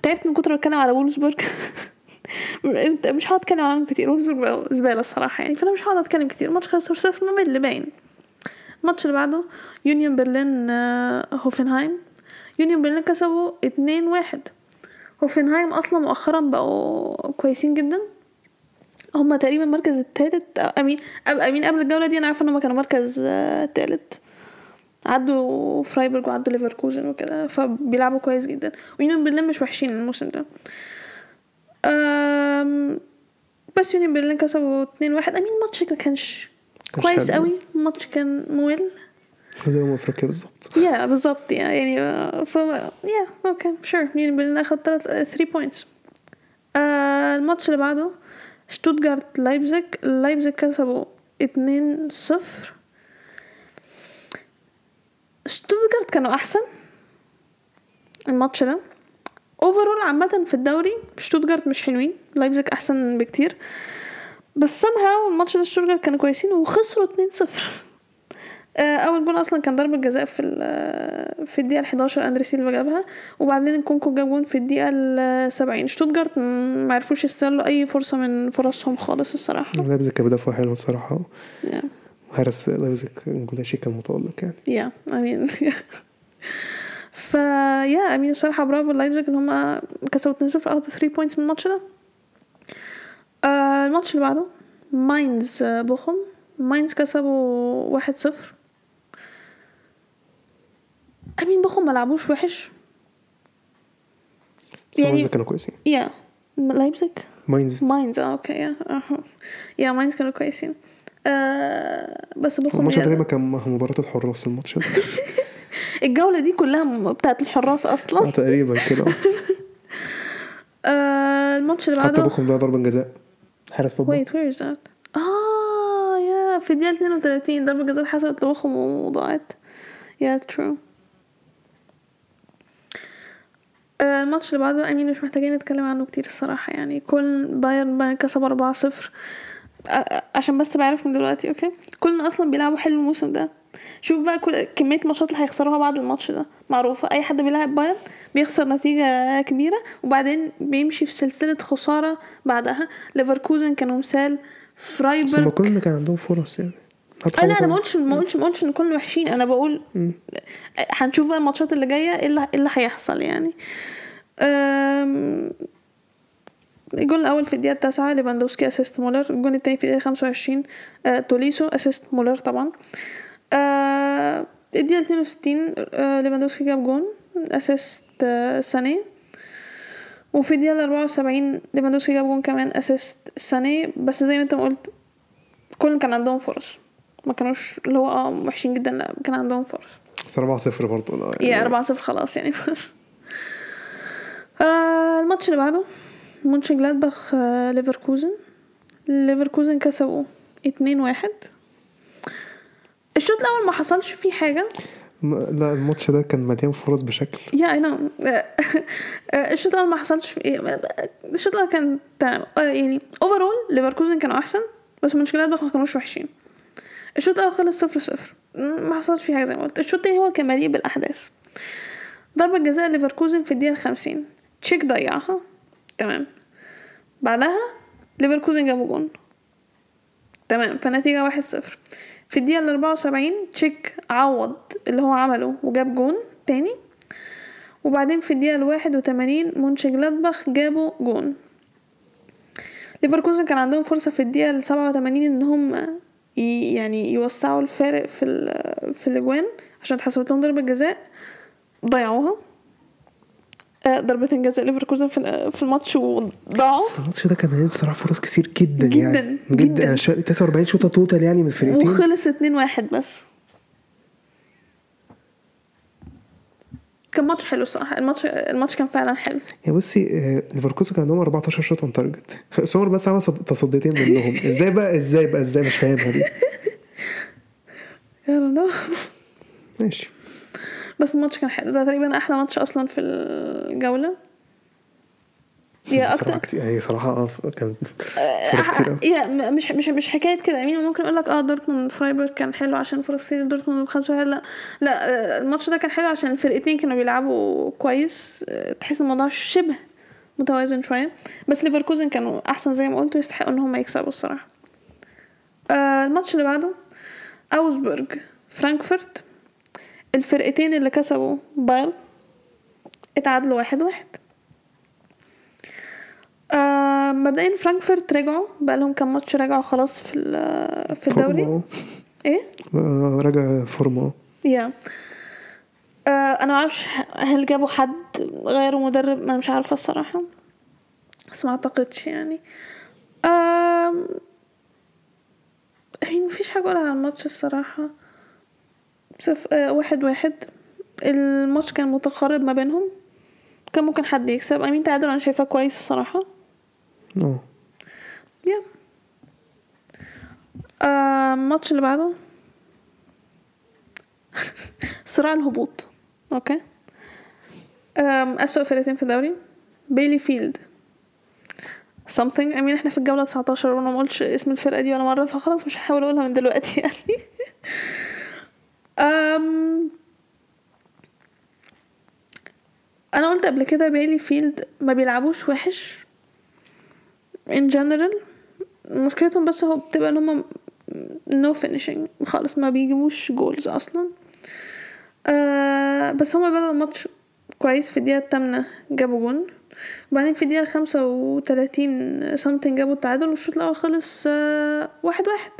تعبت من كتر ما اتكلم على وولفسبورج مش هقعد اتكلم عنهم كتير زبالة الصراحة. يعني فأنا مش هقعد أتكلم كتير. ماتش خلص صفر صفر ممل باين الماتش اللي بعده يونيون برلين آه، هوفنهايم. يونيون برلين كسبوا اتنين واحد. هوفنهايم أصلا مؤخرا بقوا كويسين جدا. هما تقريبا المركز التالت أو I mean I mean قبل الجولة دي. أنا عارفة إن هما كانوا مركز آه، تالت. عدوا فرايبورج وعدوا ليفركوزن وكده فبيلعبوا كويس جدا. ويونيون برلين مش وحشين الموسم ده. بس يونيون برلين كسبوا 2 1 I mean الماتش ما كانش كويس. قوي الماتش كان ممل زي ما أفريقيا بالظبط yeah بالظبط يعني يعني ف yeah okay sure يونيون برلين اخد 3 3 points الماتش اللي بعده شتوتجارت لايبزيج لايبزيج كسبوا 2 0 شتوتجارت كانوا أحسن. الماتش ده. overall عامة في الدوري شتوتجارت مش حلوين لايبزيج أحسن بكتير. بس somehow الماتش ده شتوتجارت كانوا كويسين وخسروا 2-0 آه، أول جول أصلا كان ضربة جزاء في ال- في الدقيقة 11 أندري سيلفا جابها. وبعدين نكونكو جاب جون في الدقيقة ال 70 شتوتجارت ما عرفوش يستغلوا أي فرصة من فرصهم خالص الصراحة. لايبزيج كان بيدافعوا حلو الصراحة. Yeah. وحارس لايبزيج جولاشي كان متألق يعني. Yeah I mean ف yeah I mean الصراحة برافو لايبزيج إن هما كسبوا 2-0 اخدوا 3 points من الماتش ده. آه الماتش اللي بعده ماينز آه، بوخم ماينز كسبوا 1-0 I mean بوخم ما لعبوش وحش. يعني- كانوا كويسين. yeah لايبزيج؟ ماينز. ماينز آه okay yeah. Yeah ماينز كانوا كويسين. آه بس بوخم الماتش ده يعني- تقريبا كان مباراة الحراس الماتش ده. الجولة دي كلها بتاعت الحراس آه، أصلا تقريبا كده. آه الماتش اللي حتى بعده. بوخم ده ضربة جزاء. حارس ضده wait where is that? آه yeah في الدقيقة 32 ضربة جزاء اتحسبت لبوخم وضاعت yeah true. آه، الماتش اللي بعده I mean مش محتاجين نتكلم عنه كتير الصراحة يعني كولن بايرن بايرن كسب 4 0 عشان بس تبقى عارف من دلوقتي okay؟ كولن أصلا بيلعبوا حلو الموسم ده. شوف بقى كل كمية الماتشات اللي هيخسروها بعد الماتش ده. معروفة أي حد بيلعب بايرن بيخسر نتيجة كبيرة وبعدين بيمشي في سلسلة خسارة بعدها. ليفركوزن كانوا مثال. بس هما فرايبورغ كولن كان عندهم فرص يعني. آه، لا أنا ما قلتش ما قلتش ما قلتش إن كلهم وحشين. أنا بقول. هنشوف بقى الماتشات اللي جاية إيه اللي إيه اللي هيحصل يعني. أم، الجول الأول في الدقيقة التاسعة ليفاندوسكي assist مولر. الجول التاني في الدقيقة 25 آه، توليسو assist مولر طبعا. آه، الدقيقة 62 آه، ليفاندوسكي جاب جون assist آه، ساني وفي الدقيقة 74 ليفاندوسكي جاب جون كمان assist ساني بس زي ما انت ما قلت كولن كان عندهم فرص. ما كانوش اللي هو آه وحشين جدا لا كان عندهم فرص. بس 4 0 برضه يعني 4 0 خلاص يعني. آه الماتش اللي بعده. مونشن جلادباخ آه ليفركوزن. ليفركوزن كسبوا 2 1 الشوط الأول ما حصلش فيه حاجة. لا الماتش ده كان مليان فرص بشكل. yeah I know الشوط الأول ما حصلش فيه الشوط الأول كان آه، يعني overall ليفركوزن كانوا أحسن بس مونشن جلادباخ ما كانوش وحشين. الشوط الأول خلص صفر صفر. ما حصلش فيه حاجة زي ما قلت. الشوط التاني هو كان مليء بالأحداث. ضربة جزاء ليفركوزن في الدقيقة الخمسين. شيك ضيعها. تمام. بعدها ليفركوزن جابوا جون. تمام. فالنتيجة واحد صفر. في الدقيقة الأربعة وسبعين شيك عوض اللي هو عمله وجاب جون تاني. وبعدين في الدقيقة الواحد وتمانين مونشن جلادباخ جابوا جون. ليفركوزن كان عندهم فرصة في الدقيقة السبعة وتمانين إن هم يعني يوسعوا الفارق في ال- في الأجوان عشان اتحسبت لهم ضربة جزاء. ضيعوها. آه، ضربتين جزاء ليفركوزن في ال- في الماتش وضاعوا. الماتش ده كان مليان بصراحة فرص كتير جدا, جداً، يعني جداً. جدا يعني شا- 49 شوطة total يعني من الفرقتين وخلص اتنين واحد بس. كان ماتش حلو الصراحة. الماتش الماتش كان فعلا حلو. yeah بصي آه، ليفركوزن كان عندهم 14 شوط اون تارجت سمر بس عمل صد- تصديتين منهم. إزاي بقى إزاي بقى إزاي مش فاهمها دي؟ Don't know. ماشي. بس الماتش كان حلو. ده تقريبا أحلى ماتش أصلا في الجولة. yeah أكتر كتير يعني صراحة آه كان فرص كتير. أوي. yeah مش مش مش حكاية كده. I mean ممكن أقول لك آه دورتموند فرايبورغ كان حلو عشان فرص كتير. دورتموند بخمسة واحد. لا لا آه، الماتش ده كان حلو عشان الفرقتين كانوا بيلعبوا كويس. آه، تحس الموضوع شبه متوازن شوية. بس ليفركوزن كانوا أحسن زي ما قلت ويستحقوا إن هم يكسبوا الصراحة. آه الماتش اللي بعده اوجسبورج فرانكفورت. الفرقتين اللي كسبوا بايرن اتعادلوا واحد واحد. آه مبدئيا فرانكفورت رجعوا بقى لهم كام ماتش رجعوا خلاص في في الدوري. إيه؟ آه، راجع فورمة yeah. آه أنا معرفش هل جابوا حد غيروا مدرب أنا مش عارفة الصراحة. بس ما أعتقدش يعني. آم، يعني مفيش حاجة أقولها على الماتش الصراحة. صف آه واحد واحد. الماتش كان متقارب ما بينهم. كان ممكن حد يكسب. أمين تعادل أنا شايفاه كويس الصراحة. آه يا. آه، الماتش اللي بعده. صراع الهبوط. okay. آم، أسوأ فرقتين في الدوري. بيليفيلد something. I mean إحنا في الجولة 19 وأنا ما قلتش اسم الفرقة دي ولا مرة فخلاص مش هحاول أقولها من دلوقتي يعني. أم أنا قلت قبل كده بيليفيلد ما بيلعبوش وحش in general. مشكلتهم بس هو بتبقى إن هم no finishing خالص ما بيجيبوش goals أصلا. آه بس هما بدأوا الماتش كويس في الدقيقة التامنة جابوا جون. وبعدين في الدقيقة الخمسة وتلاتين something جابوا التعادل والشوط الأول خلص آه واحد واحد.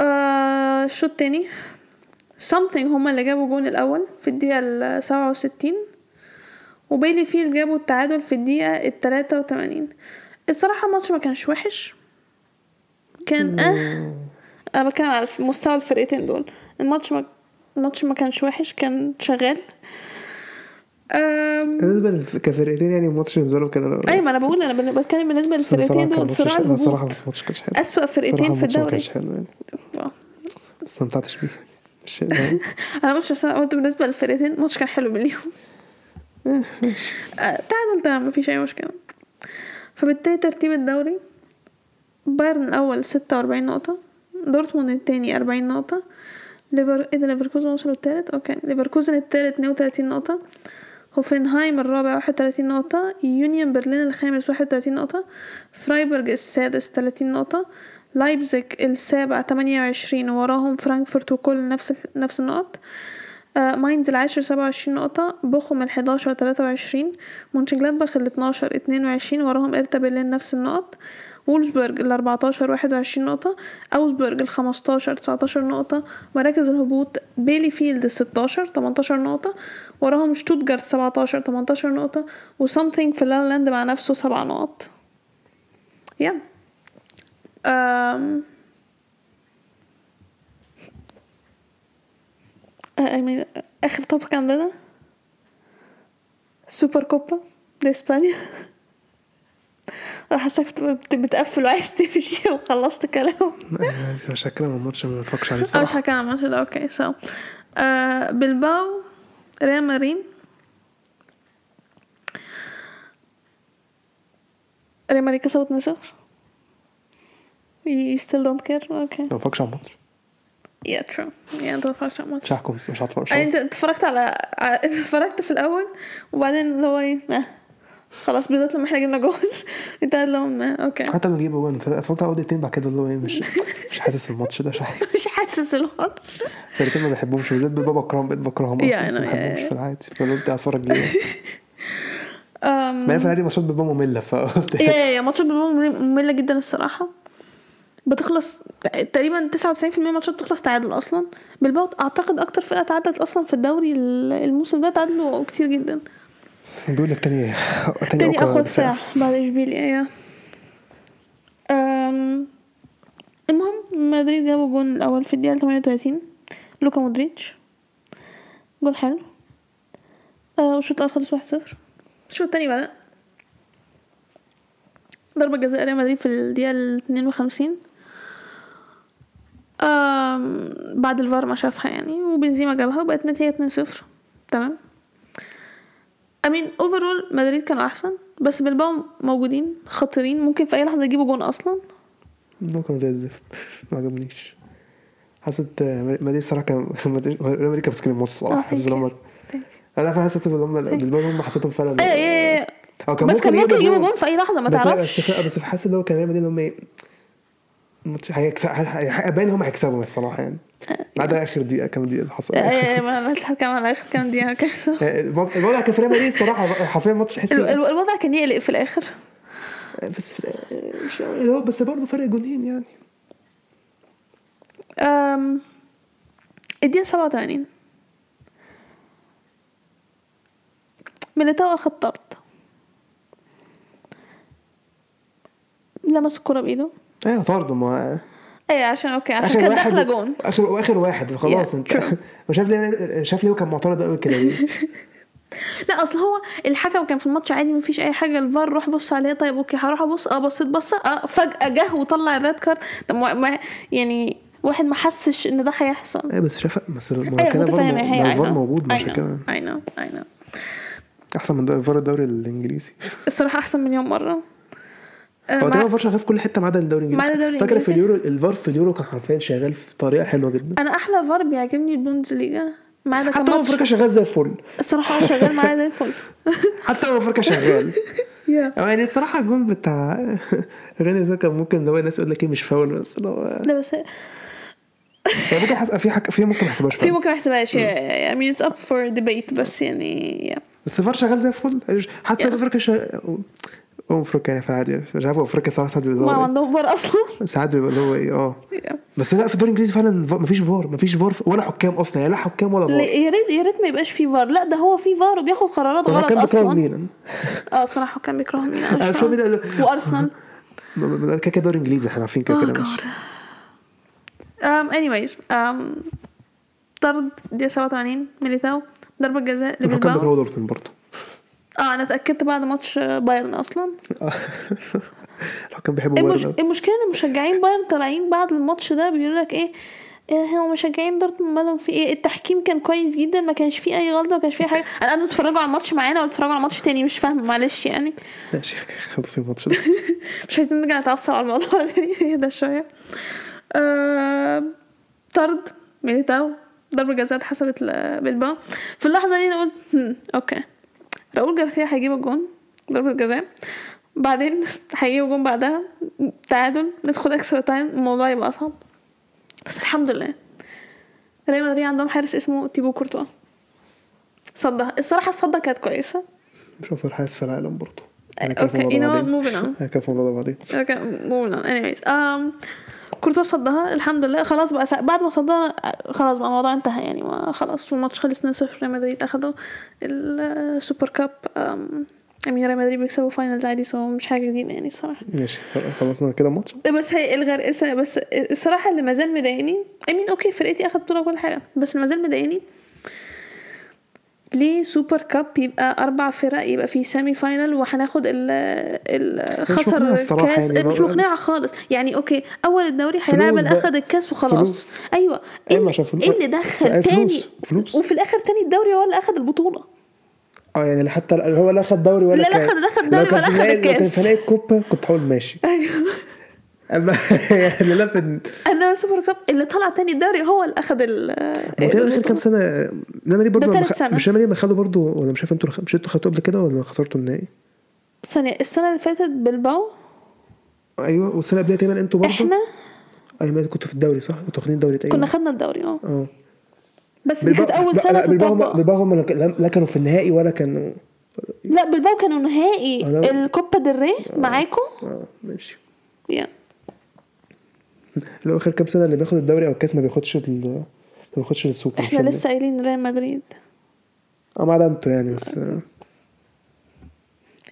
آه الشوط التاني something هما اللي جابوا جون الأول في الدقيقة السبعة وستين. وبيلي فيلد جابوا التعادل في الدقيقة التلاتة وتمانين. الصراحة الماتش ما كانش وحش. كان أه أنا بتكلم على مستوى الفرقتين دول. الماتش ما الماتش ما كانش وحش كان شغال. أم... بالنسبة للف- كفرقتين يعني الماتش بالنسبة لهم كان أيوه ما أنا بقول أنا بتكلم بالنسبة للفرقتين دول صراع صراحة الهبوط. بس الماتش كانش حلو. أسوأ فرقتين في الدوري. كانش حلو يعني. ما استمتعتش بيه. مش أنا مش عشان قلت بالنسبة للفرقتين الماتش كان حلو باليوم. إيه، ماشي. آه، تعادل تمام مفيش أي مشكلة. فبالتالي ترتيب الدوري بايرن الأول ستة وأربعين نقطة دورتموند التاني أربعين نقطة ليفر إيه ده ليفركوزن وصلوا التالت؟ okay ليفركوزن التالت اتنين وتلاتين نقطة هوفنهايم الرابع واحد وتلاتين نقطة. يونيون برلين الخامس واحد وتلاتين نقطة. فرايبورج السادس تلاتين نقطة. لايبزيج السابع تمانية وعشرين. وراهم فرانكفورت وكل نفس نفس النقط. آه، ماينز العاشر سبعة وعشرين نقطة. بوخم الحداشر تلاتة وعشرين. مونشنجلادباخ الاتناشر اتنين وعشرين. وراهم هيرتا برلين نفس النقط. وولفسبرج الأربعتاشر واحد وعشرين نقطة أوجسبورج الخمستاشر تسعتاشر نقطة مراكز الهبوط بيلي فيلد الستاشر تمنتاشر نقطة وراهم شتوتجارت سبعتاشر تمنتاشر نقطة و something في لاند مع نفسه سبع نقط. Yeah. Um... I mean, آخر طبق عندنا. سوبر كوبا دي اسبانيا حاسك بت- بتقفل وعايز تمشي وخلصت كلام. مش هتكلم عن الماتش ما بتفرجش عليه آه مش هتكلم عن الماتش ده. okay so آه بلباو ريال مدريد. ريال مدريد كسبوا 2-0 You still don't care okay. ما بتفرجش على الماتش؟ Yeah true. Yeah أنت متفرجتش على الماتش. مش هحكم بس مش هتفرج يعني أنت اتفرجت على اتفرجت في الأول وبعدين اللي هو إيه خلاص بالذات لما إحنا جبنا جول. انت قاعد آه، okay. حتى لما جابوا جون اتفرجت على اول دقيقتين بعد كده اللي هو إيه مش مش حاسس الماتش ده مش حاسس. مش حاسس الوضع. فرقتين ما بحبهمش بالذات بلباو بكرههم بقيت بكرههم أصلا ما بحبهمش. في العادي. فقلت اتفرج ليه؟ ما هي في العادي ماتشات بلباو مملة فقلت يا يا ماتشات بلباو مملة جدا الصراحة. بتخلص تقريبا 99% من الماتشات بتخلص تعادل أصلا. بالباو أعتقد أكتر فرقة تعادلت أصلا في الدوري ال- الموسم ده تعادلوا كتير جدا. بيقول لك تاني تاني أوكا اخد دفاع. ساعة بعد اشبيليا إيه المهم مدريد جابوا جون الأول في الدقيقة 38 لوكا مودريتش. جون حلو. آه والشوط الأول خلص 1-0 الشوط التاني بدأ. ضربة جزاء ريال مدريد في الدقيقة ال 52 um بعد الفار ما شافها يعني وبنزيما جابها وبقت نتيجة 2-0 تمام. I mean overall مدريد كانوا أحسن بس بلباو موجودين خطيرين. ممكن في أي لحظة يجيبوا جون أصلا؟ هو كان زي الزفت. ما عجبنيش. حسيت آه، مدريد الصراحه كان مدريد كان مسكين الماتش الصراحه حاسس إن هم أنا حسيت إن هم بالبال هم حسيتهم فعلا إيه إيه إيه كان بس كان ممكن يجيبوا جون. في أي لحظة ما تعرفش. بس حاسس إن هو كان ريال مدريد إن هم إيه الماتش هيكسب هي- باين هم هيكسبوا الصراحة يعني. ما عدا آخر دقيقة كام دقيقة اللي حصل؟ إيه ما أنا لسه هتكلم على آخر كام دقيقة كده الوضع كان في ريال مدريد الصراحة حرفيا ماتش تحس ال- ال- الوضع كان يقلق في الآخر. بس في مش يعني هو بس برضه فرق جونين يعني. Um، الدقيقة 87 ميليتاو أخد طرد. لمس الكرة بإيده. أيوه طرد ما إيه عشان okay عشان كان داخلة جون اخر واخر واحد خلاص Yeah, أنت. وشاف ليه شاف ليه هو كان معترض قوي كده ليه؟ لا أصل هو الحكم كان في الماتش عادي مفيش أي حاجة. الفار روح بص عليه طيب okay هروح أبص. آه بصيت بصه آه فجأة جه وطلع ال red card. طب ما- يعني واحد ما حسش إن ده هيحصل. إيه بس شاف بس ما أيوه كده برضه الفار. موجود know. كده. I know. I know. أحسن من دوري- فار الدوري الإنجليزي. الصراحة أحسن مليون مرة. آه، هو تقريبا الفار شغال في كل حتة ما عدا الدوري الإنجليزي. الدوري فاكر في؟ اليورو الفار في اليورو كان حرفيا شغال في طريقة حلوة جدا. أنا أحلى فار بيعجبني البوندسليجا ما عدا حتى هو افريقيا شغال زي الفل الصراحة هو شغال معايا زي الفل حتى هو افريقيا شغال. يعني الصراحة الجون بتاع ده كان ممكن هو الناس يقول لك إيه مش فاول بس هو لا بس يعني ممكن حس... في حك... في ممكن ما يحسبهاش في ممكن ما يحسبهاش. I mean it's up for debate بس يعني yeah. بس الفار شغال زي الفل حتى Yeah. افريقيا شغال أفريقيا يعني في العادي مش عارف أفريقيا صراحة ساعات بيبقى ما هو عندهم فار أصلا. إيه؟ ساعات بيبقى اللي هو إيه آه. بس لا في الدوري الانجليزي فعلا مفيش فار مفيش فار ولا حكام أصلا يعني لا حكام ولا لا، فار يا ريت يا ريت ما يبقاش فيه فار. لا ده هو فيه فار وبياخد قرارات غلط أصلا. ميلان. آه صراحة كان بيكره مين أنا أنا مش مش فاهم فاهم. ده وأرسنال. كده كده دوري إنجليزي إحنا عارفين كده Oh كده ماشي. God. um, anyways um, طرد دقيقة 87 ميليتاو ضربة جزاء الحكام لبلباو. بيكرهوا دورتموند برضه. آه أنا اتأكدت بعد ماتش بايرن أصلا. الحكام بيحبوا المش... بايرن أوي. المشكلة إن مشجعين بايرن طالعين بعد الماتش ده بيقولوا لك إيه إيه هو مشجعين دورتموند مالهم في إيه؟ التحكيم كان كويس جدا ما كانش فيه أي غلطة ما كانش فيه حاجة. أنا قاعدة بتفرجوا على الماتش معانا ولا بتتفرجوا على ماتش تاني؟ مش فاهمة معلش يعني. ماشي خلص الماتش ده. مش عايزين نرجع نتعصب على الموضوع ده ده شوية. آه... طرد ميليتاو ضربة جزاء اتحسبت لبلباو في اللحظة دي أنا قلت okay. راؤول جارسيا هيجيب الجون ضربة جزاء. بعدين هيجيبوا جون بعدها تعادل ندخل extra time الموضوع يبقى أصعب. بس الحمد لله. ريال مدريد عندهم حارس اسمه تيبو كورتوا. صدها. الصراحة الصدة كانت كويسة. مش افضل حارس في العالم برضه. okay. في الموضوع ده بعدين okay on. Anyways. Um, كورتوا صدها الحمد لله خلاص بقى سا... بعد ما صدها خلاص بقى الموضوع انتهى يعني ما خلاص والماتش خلص 2-0 ريال مدريد أخدوا ال Super Cup I mean ريال مدريد بيكسبوا finals عادي so مش حاجة جديدة يعني الصراحة. ماشي خلصنا كده الماتش؟ بس هي الغرقسه بس الصراحة اللي مازال مضايقني I mean okay فرقتي اخد بطولة وكل حاجة بس اللي مازال مضايقني ليه super cup يبقى أربع فرق يبقى في semi final وهناخد ال ال خسر مقنعة الصراحة الكاس يعني. مش مقنعة خالص يعني okay أول الدوري هيلعب اللي. أخد الكاس وخلاص فلوس. أيوه إيه أيوة، اللي, فلوس. دخل فلوس. تاني فلوس. وفي الآخر تاني الدوري هو اللي أخد البطولة آه يعني حتى هو لا خد دوري ولا لا، لا كان- خد- لا خد لو دوري ولا في خد نهائي- لو كان الكاس. في الكوبا كنت هقول ماشي أيوه أما يعني لا في أنا super cup اللي طلع تاني الدوري هو اللي اخد ال آخر كام. سنة؟ ريال مدريد برضه. مش مدريد لما خدوا برضه ولا مش عارف أنتوا مش أنتوا خدتوا قبل كده ولا خسرتوا النهائي؟ ثانية السنة اللي فاتت بالباو أيوه والسنة اللي قبلها تقريبا أنتوا برضه إحنا؟ أيوه كنتوا في الدوري صح؟ كنتوا واخدين الدوري تقريبا؟ كنا خدنا الدوري آه. آه. بس دي كانت أول هم تطبق بلباو هم لا- كانوا في النهائي ولا كانوا لا بلباو كانوا نهائي. الكوبا ديل ري معاكم؟ آه ماشي. يا. لو آخر كام سنة اللي بياخد الدوري أو الكاس ما بياخدش ال ما بياخدش السوبر مش إحنا فاهم لسه قايلين ريال مدريد. آه ما عدا أنتوا يعني بس.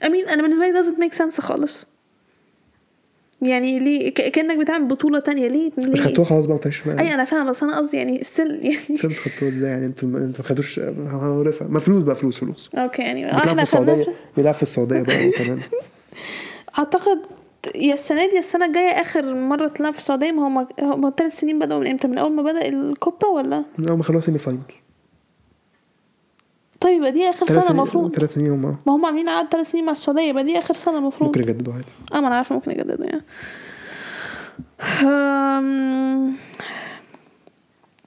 I mean أنا بالنسبة لي doesn't make sense خالص. يعني ليه؟ ك- كأنك بتعمل بطولة تانية. ليه؟ مش ليه خدتوها خلاص بقى ما تعيش أي أنا فاهمة بس أنا قصدي يعني still يعني أنتوا خدتوها إزاي يعني؟ أنتوا أنتوا ما خدوش ما فلوس بقى فلوس فلوس. okay يعني آه، في إحنا السعودية. خدنا بيلعب في السعودية بقى كمان. أعتقد يا السنة دي يا السنة الجاية آخر مرة تلعب في السعودية ما هم هم ثلاث سنين بدأوا من إمتى؟ من أول ما بدأ الكوبا ولا؟ من اول ما خلصوا semi final طيب يبقى دي آخر سنة المفروض. ثلاث سنين هم. ما هم عاملين عقد ثلاث سنين مع السعودية يبقى دي آخر سنة المفروض. ممكن يجددوا عادي. آه ما أنا عارفة ممكن يجددوا يعني.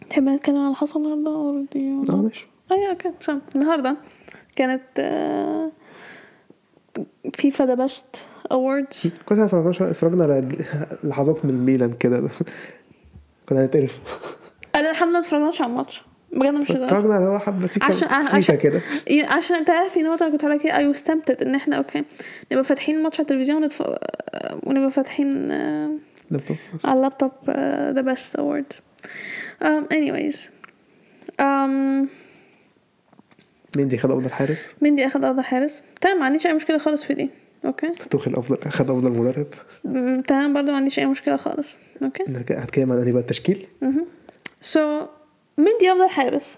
تحب نتكلم عن اللي حصل النهارده؟ already آه ماشي. أيوه okay. so um النهارده كانت آه، FIFA Best Awards كويس إن اتفرجنا على لحظات من ميلان كده. كنا هنتقرف. أنا الحمد لله متفرجناش على الماتش. بجد مش ده اتفرجنا على هو حبة سيكا عشان سيكا كده. عشان انت عارف ان أنا كنت على كده أيوه استمتت ان إحنا okay نبقى فاتحين الماتش على التلفزيون ونتف... ونبقى فاتحين آه، لابتوب. على اللابتوب The Best Awards um, anyways. Um, ميندي خد افضل حارس ميندي أخد افضل حارس تمام ما عنديش أي مشكلة خالص في دي. أوكي. توخيل افضل اخد أفضل مدرب. تمام برضو ما عنديش أي مشكلة خالص. أوكي. هتكلم عن أنهي بقى؟ التشكيل؟ so so, ميندي أفضل حارس.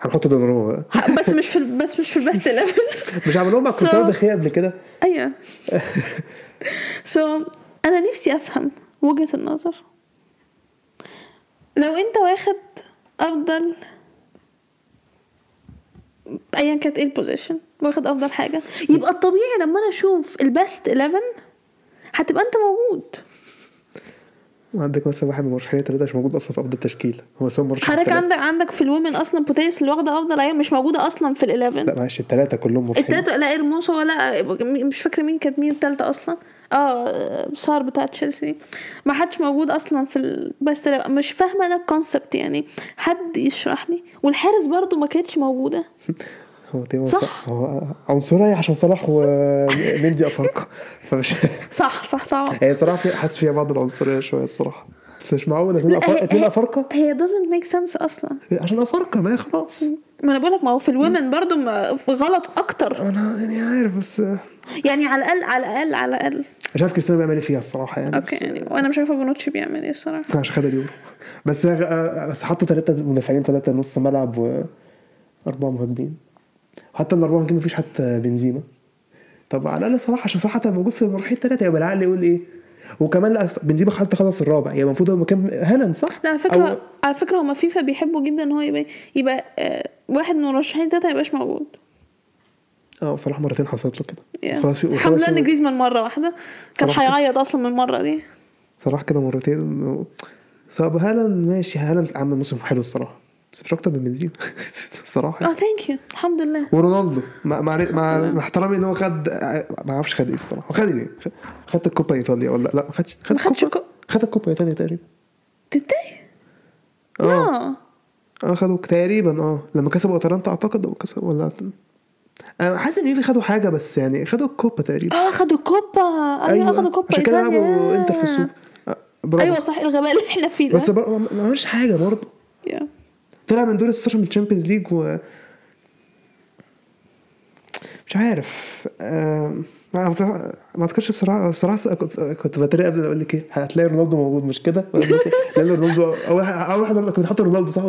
هنحط دوناروما بقى. بس مش في بس مش في ال best 11 مش عملوهم مع كريستيانو دخيا قبل كده. أيوه. so أنا نفسي أفهم وجهة النظر. لو أنت واخد أفضل ايا كانت إيه ال position واخد أفضل حاجة. يبقى الطبيعي لما أنا أشوف ال best 11 هتبقى أنت موجود. وعندك مثلا واحد من المرشحين الثلاثه مش موجود أصلا في أفضل تشكيل هو so um مرشح حضرتك. عندك عندك في ال women أصلا بوتيس اللي واخدة أفضل عيال مش موجودة أصلا في ال11 لا معلش الثلاثه كلهم مرشحين. التلاتة لا إرموسا ولا مش فاكرة مين كانت مين التالتة أصلا. آه سار بتاعت تشيلسي ما حدش موجود أصلا في البست لا مش فاهمة أنا الكونسبت يعني. حد يشرح لي والحارس برضو ما كانتش موجودة. هو تقريبا صح. صح هو عنصرية عشان صلاح ومندي افارقه فمش صح صح طبعا. هي صراحة في حاسس فيها بعض العنصرية شوية الصراحة. بس مش معقول اتنين أفار- اتنين أفارقة؟ هي doesn't make sense أصلا. عشان أفارقة ما هي خلاص. ما أنا بقولك ما هو في ال women برضو غلط أكتر. أنا يعني عارف بس مش يعني على الاقل على الاقل على الأقل. عارف كريستيانو بيعمل إيه فيها الصراحة يعني okay يعني وأنا مش عارفة بونوتشي بيعمل إيه الصراحة. عشان خد اليورو. بس بس حطوا ثلاثة مدافعين ثلاثة نص ملعب واربعه مهاجمين. حتى الأربعة مهاجمين مفيش حتى بنزيما طب على الأقل صلاح عشان صلاح موجود في المرحله الثلاثه يبقى العقل يقول إيه؟ وكمان لا بنزيما حتى خلص الرابع يبقى المفروض هو مكان هالاند صح؟ لا على فكرة أو- على فكرة هما فيفا بيحبوا جدا إن هو يبقى يبقى آه، واحد من المرشحين تلاتة ما يبقاش موجود. آه صلاح مرتين حصلت له كده. Yeah. خلاص الحمد لله إن جريزمان مرة واحدة. كان. هيعيط أصلا من المرة دي. صلاح كده مرتين طب هالاند ماشي هالاند عمل موسم حلو الصراحة. بس مش أكتر من بنزيما الصراحه آه thank you الحمد لله. ورونالدو. مع مع مع, مع احترامي إن هو خد ما أعرفش خد إيه الصراحة. خد إيه؟ خد- الكوبا إيطاليا ولا لا؟ ما خدش خد الكوبا الكو- خد الكوبا إيطاليا تقريبا. تنتهي آه. آه خدوا تقريبا آه. لما كسبوا أتلانتا أعتقد أو كسبوا ولا أنا حاسس إن خدوا حاجة بس يعني خدوا الكوبا تقريبا. آه خدوا كوبا. أيوه خدوا كوبا عشان كده. لعبوا إنتر في السوق. آه، أيوه صح الغباء اللي إحنا فيه ده. بس ما عملش حاجة برضه Yeah. طلع من دور ال 16 من ال Champions League و مش عارف آه، ما أعتقدش الصراحه الصراحه كنت كنت بتريق قبل أقول لك إيه هتلاقي رونالدو موجود مش كده؟ لأن رونالدو أول واحد أول واحد كنت بتحط رونالدو صح؟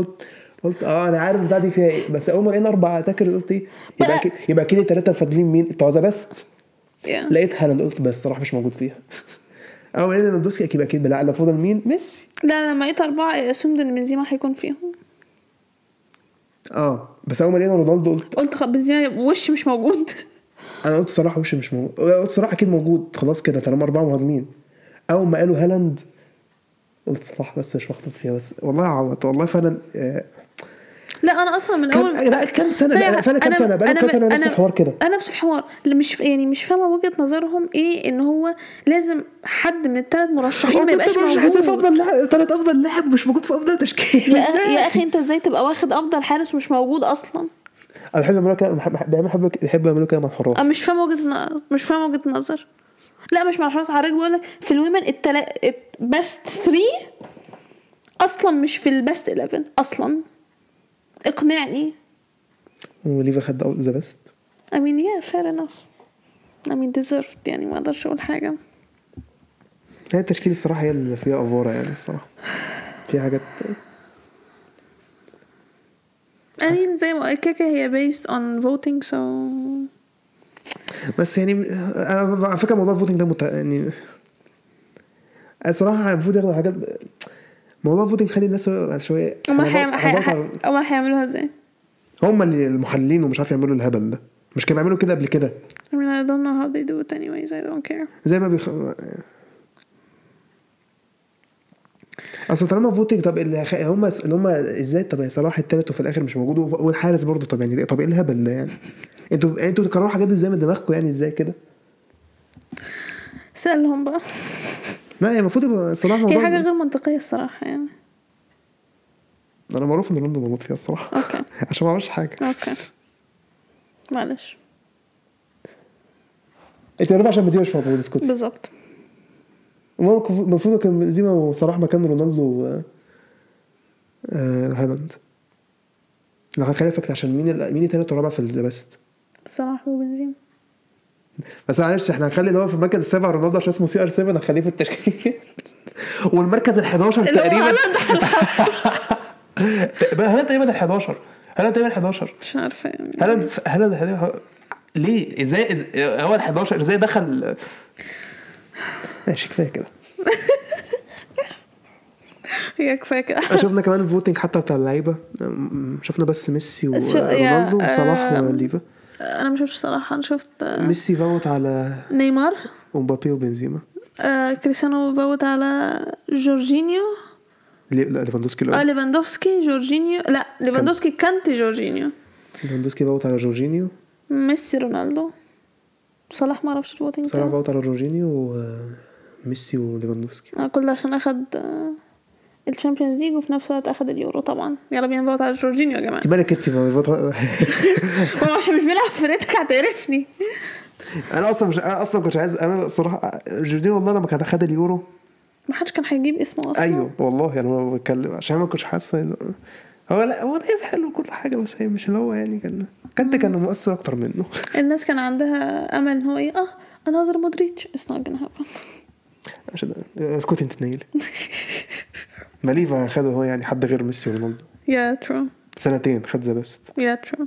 قلت آه أنا عارف بتاعتي فيها إيه بس أول ما لقينا أربع attacker قلت إيه يبقى بقى- أكيد يبقى أكيد الثلاثه فاضلين مين؟ بتوع The Best. Yeah. لقيت هالاند قلت بس الصراحه مش موجود فيها. أول ما لقينا ليفاندوسكي أكيد أكيد لو فاضل مين؟ ميسي. لا لما لقيت أربعة assumed إن بنزيما هيكون فيهم. آه بس اول ما لقينا رونالدو قلت قلت خ- بنزيما وش مش موجود. أنا قلت صراحة وش مش موجود. قلت صراحة أكيد موجود. خلاص كده طالما اربعة مهاجمين. اول ما قالوا هالاند قلت صلاح بس مش مخطط فيها بس والله عوض والله فعلا آه، لا أنا أصلا من كم أول لا كم سنة؟ بقى- فعلا كم سنة؟ بقى أنا- كم سنة نفس الحوار كده؟ أنا نفس الحوار اللي مش يعني مش فاهمة وجهة نظرهم إيه إن هو لازم حد من الثلاث مرشحين ما يبقاش مش عايز في موجود. أفضل لاعب؟ ثلاث أفضل لاعب مش موجود في أفضل تشكيل. يا أخي أنت إزاي تبقى واخد أفضل حارس ومش موجود أصلا؟ أنا بحب يعملوا كده بحب بحب يعملوا كده مع الحراس. أنا مش فاهمة وجهة مش فاهمة وجهة النظر لا مش مع الحراس حضرتك بقول لك في ال women التلا... best 3 أصلا مش في ال best 11 أصلا. اقنعني وليفا خد The Best I mean yeah fair enough. I mean deserved. يعني ما أقدرش أقول حاجة. هي التشكيل الصراحة هي اللي فيها أفورة يعني الصراحة. في حاجات I mean زي ما كيكة هي based on voting so بس يعني على فكرة موضوع ال voting ده مت... يعني الصراحة المفروض ياخدوا حاجات موضوع ال voting خلي الناس شوية هما هيعملوها إزاي؟ هم اللي المحللين ومش عارف يعملوا الهبل ده. مش كانوا بيعملوا كده قبل كده. I mean I don't know how they do it anyways. I don't care. زي ما بيخ... اصل طالما voting طب اللي. هم اللي هم إزاي؟ طب صلاح التالت وفي الآخر مش موجود والحارس برضه طب يعني طب إيه الهبل ده يعني؟ أنتوا أنتوا تكرروا حاجات إزاي من دماغكم يعني؟ إزاي كده؟ سألهم بقى. لا يعني المفروض يبقى صلاح هي موضوع حاجة غير منطقية الصراحة يعني. أنا معروف إن رونالدو موجود فيها الصراحة. Okay. عشان ما عملش حاجة. Okay. معلش. أنت عارف عشان بنزيما مش موجود اسكتي بالظبط. المفروض كان بنزيما وصلاح مكان رونالدو و آه، هالاند. لو هنخلي فكرة عشان مين ال... مين التالت والرابع في ال best صلاح وبنزيما. بس معلش إحنا هنخلي اللي هو في المركز السابع رونالدو عشان اسمه CR 7 هنخليه في التشكيل. والمركز ال 11 اللي هو تقريبا. هالاند تقريبا ال 11 هالاند تقريبا ال 11 مش عارفة يعني. هالاند هالاند ليه؟ إزاي هو ال 11 إزاي دخل؟ ماشي كفاية كده. هي كفاية كده. شفنا كمان ال voting حتى بتاع اللعيبة. شفنا بس ميسي ورونالدو وصلاح آم، وليفا. أنا ما شفتش صراحة أنا شفت آه، ميسي فوت على نيمار. ومبابي وبنزيما. آه كريستيانو فوت على جورجينيو. لا ليفاندوسكي آه. ليفاندوفسكي جورجينيو. لا ليفاندوفسكي كانتي جورجينيو. ليفاندوسكي فوت على جورجينيو. ميسي رونالدو. صلاح ما أعرفش ال voting صلاح فوت على جورجينيو وميسي وليفاندوسكي. آه كل ده عشان أخد آه ال Champions League وفي نفس الوقت أخد اليورو طبعا. يلا بينا نفوت على جورجينيو يا جماعة. انت مالك انت؟ عشان مش بيلعب في فرقتك هتعرفني أنا أصلا مش أنا أصلا كنت عايز أنا الصراحه جورجينيو والله لما كان خد اليورو ما حدش كان هيجيب اسمه أصلا. أيوه والله يعني أنا بتكلم عشان ما كنتش حاسس هو لا هو لعيب حلو وكل حاجة بس هي مش اللي هو يعني كان كانت كان مؤثر أكتر منه. الناس كان عندها أمل إن هو إيه آه another مودريتش. Not gonna happen. عشان اسكت انت تنيلي ما ليفا خده هو يعني حد غير ميسي ورونالدو. Yeah true. سنتين خد The Best yeah true.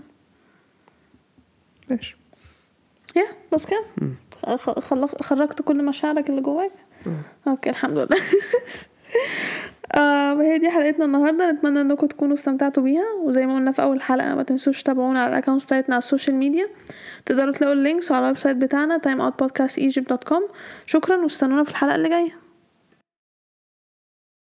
ماشي. Yeah بس كده خلق- خرجت كل مشاعرك اللي جواك؟ Okay الحمد لله. آه هي دي حلقتنا النهارده. نتمنى إنكم تكونوا استمتعتوا بيها. وزي ما قلنا في أول حلقة ما تنسوش تتابعونا على ال accounts بتاعتنا على ال social media. تقدروا تلاقوا ال links على ال website بتاعنا timeoutpodcastegypt.com شكرا واستنونا في الحلقة اللي جاية.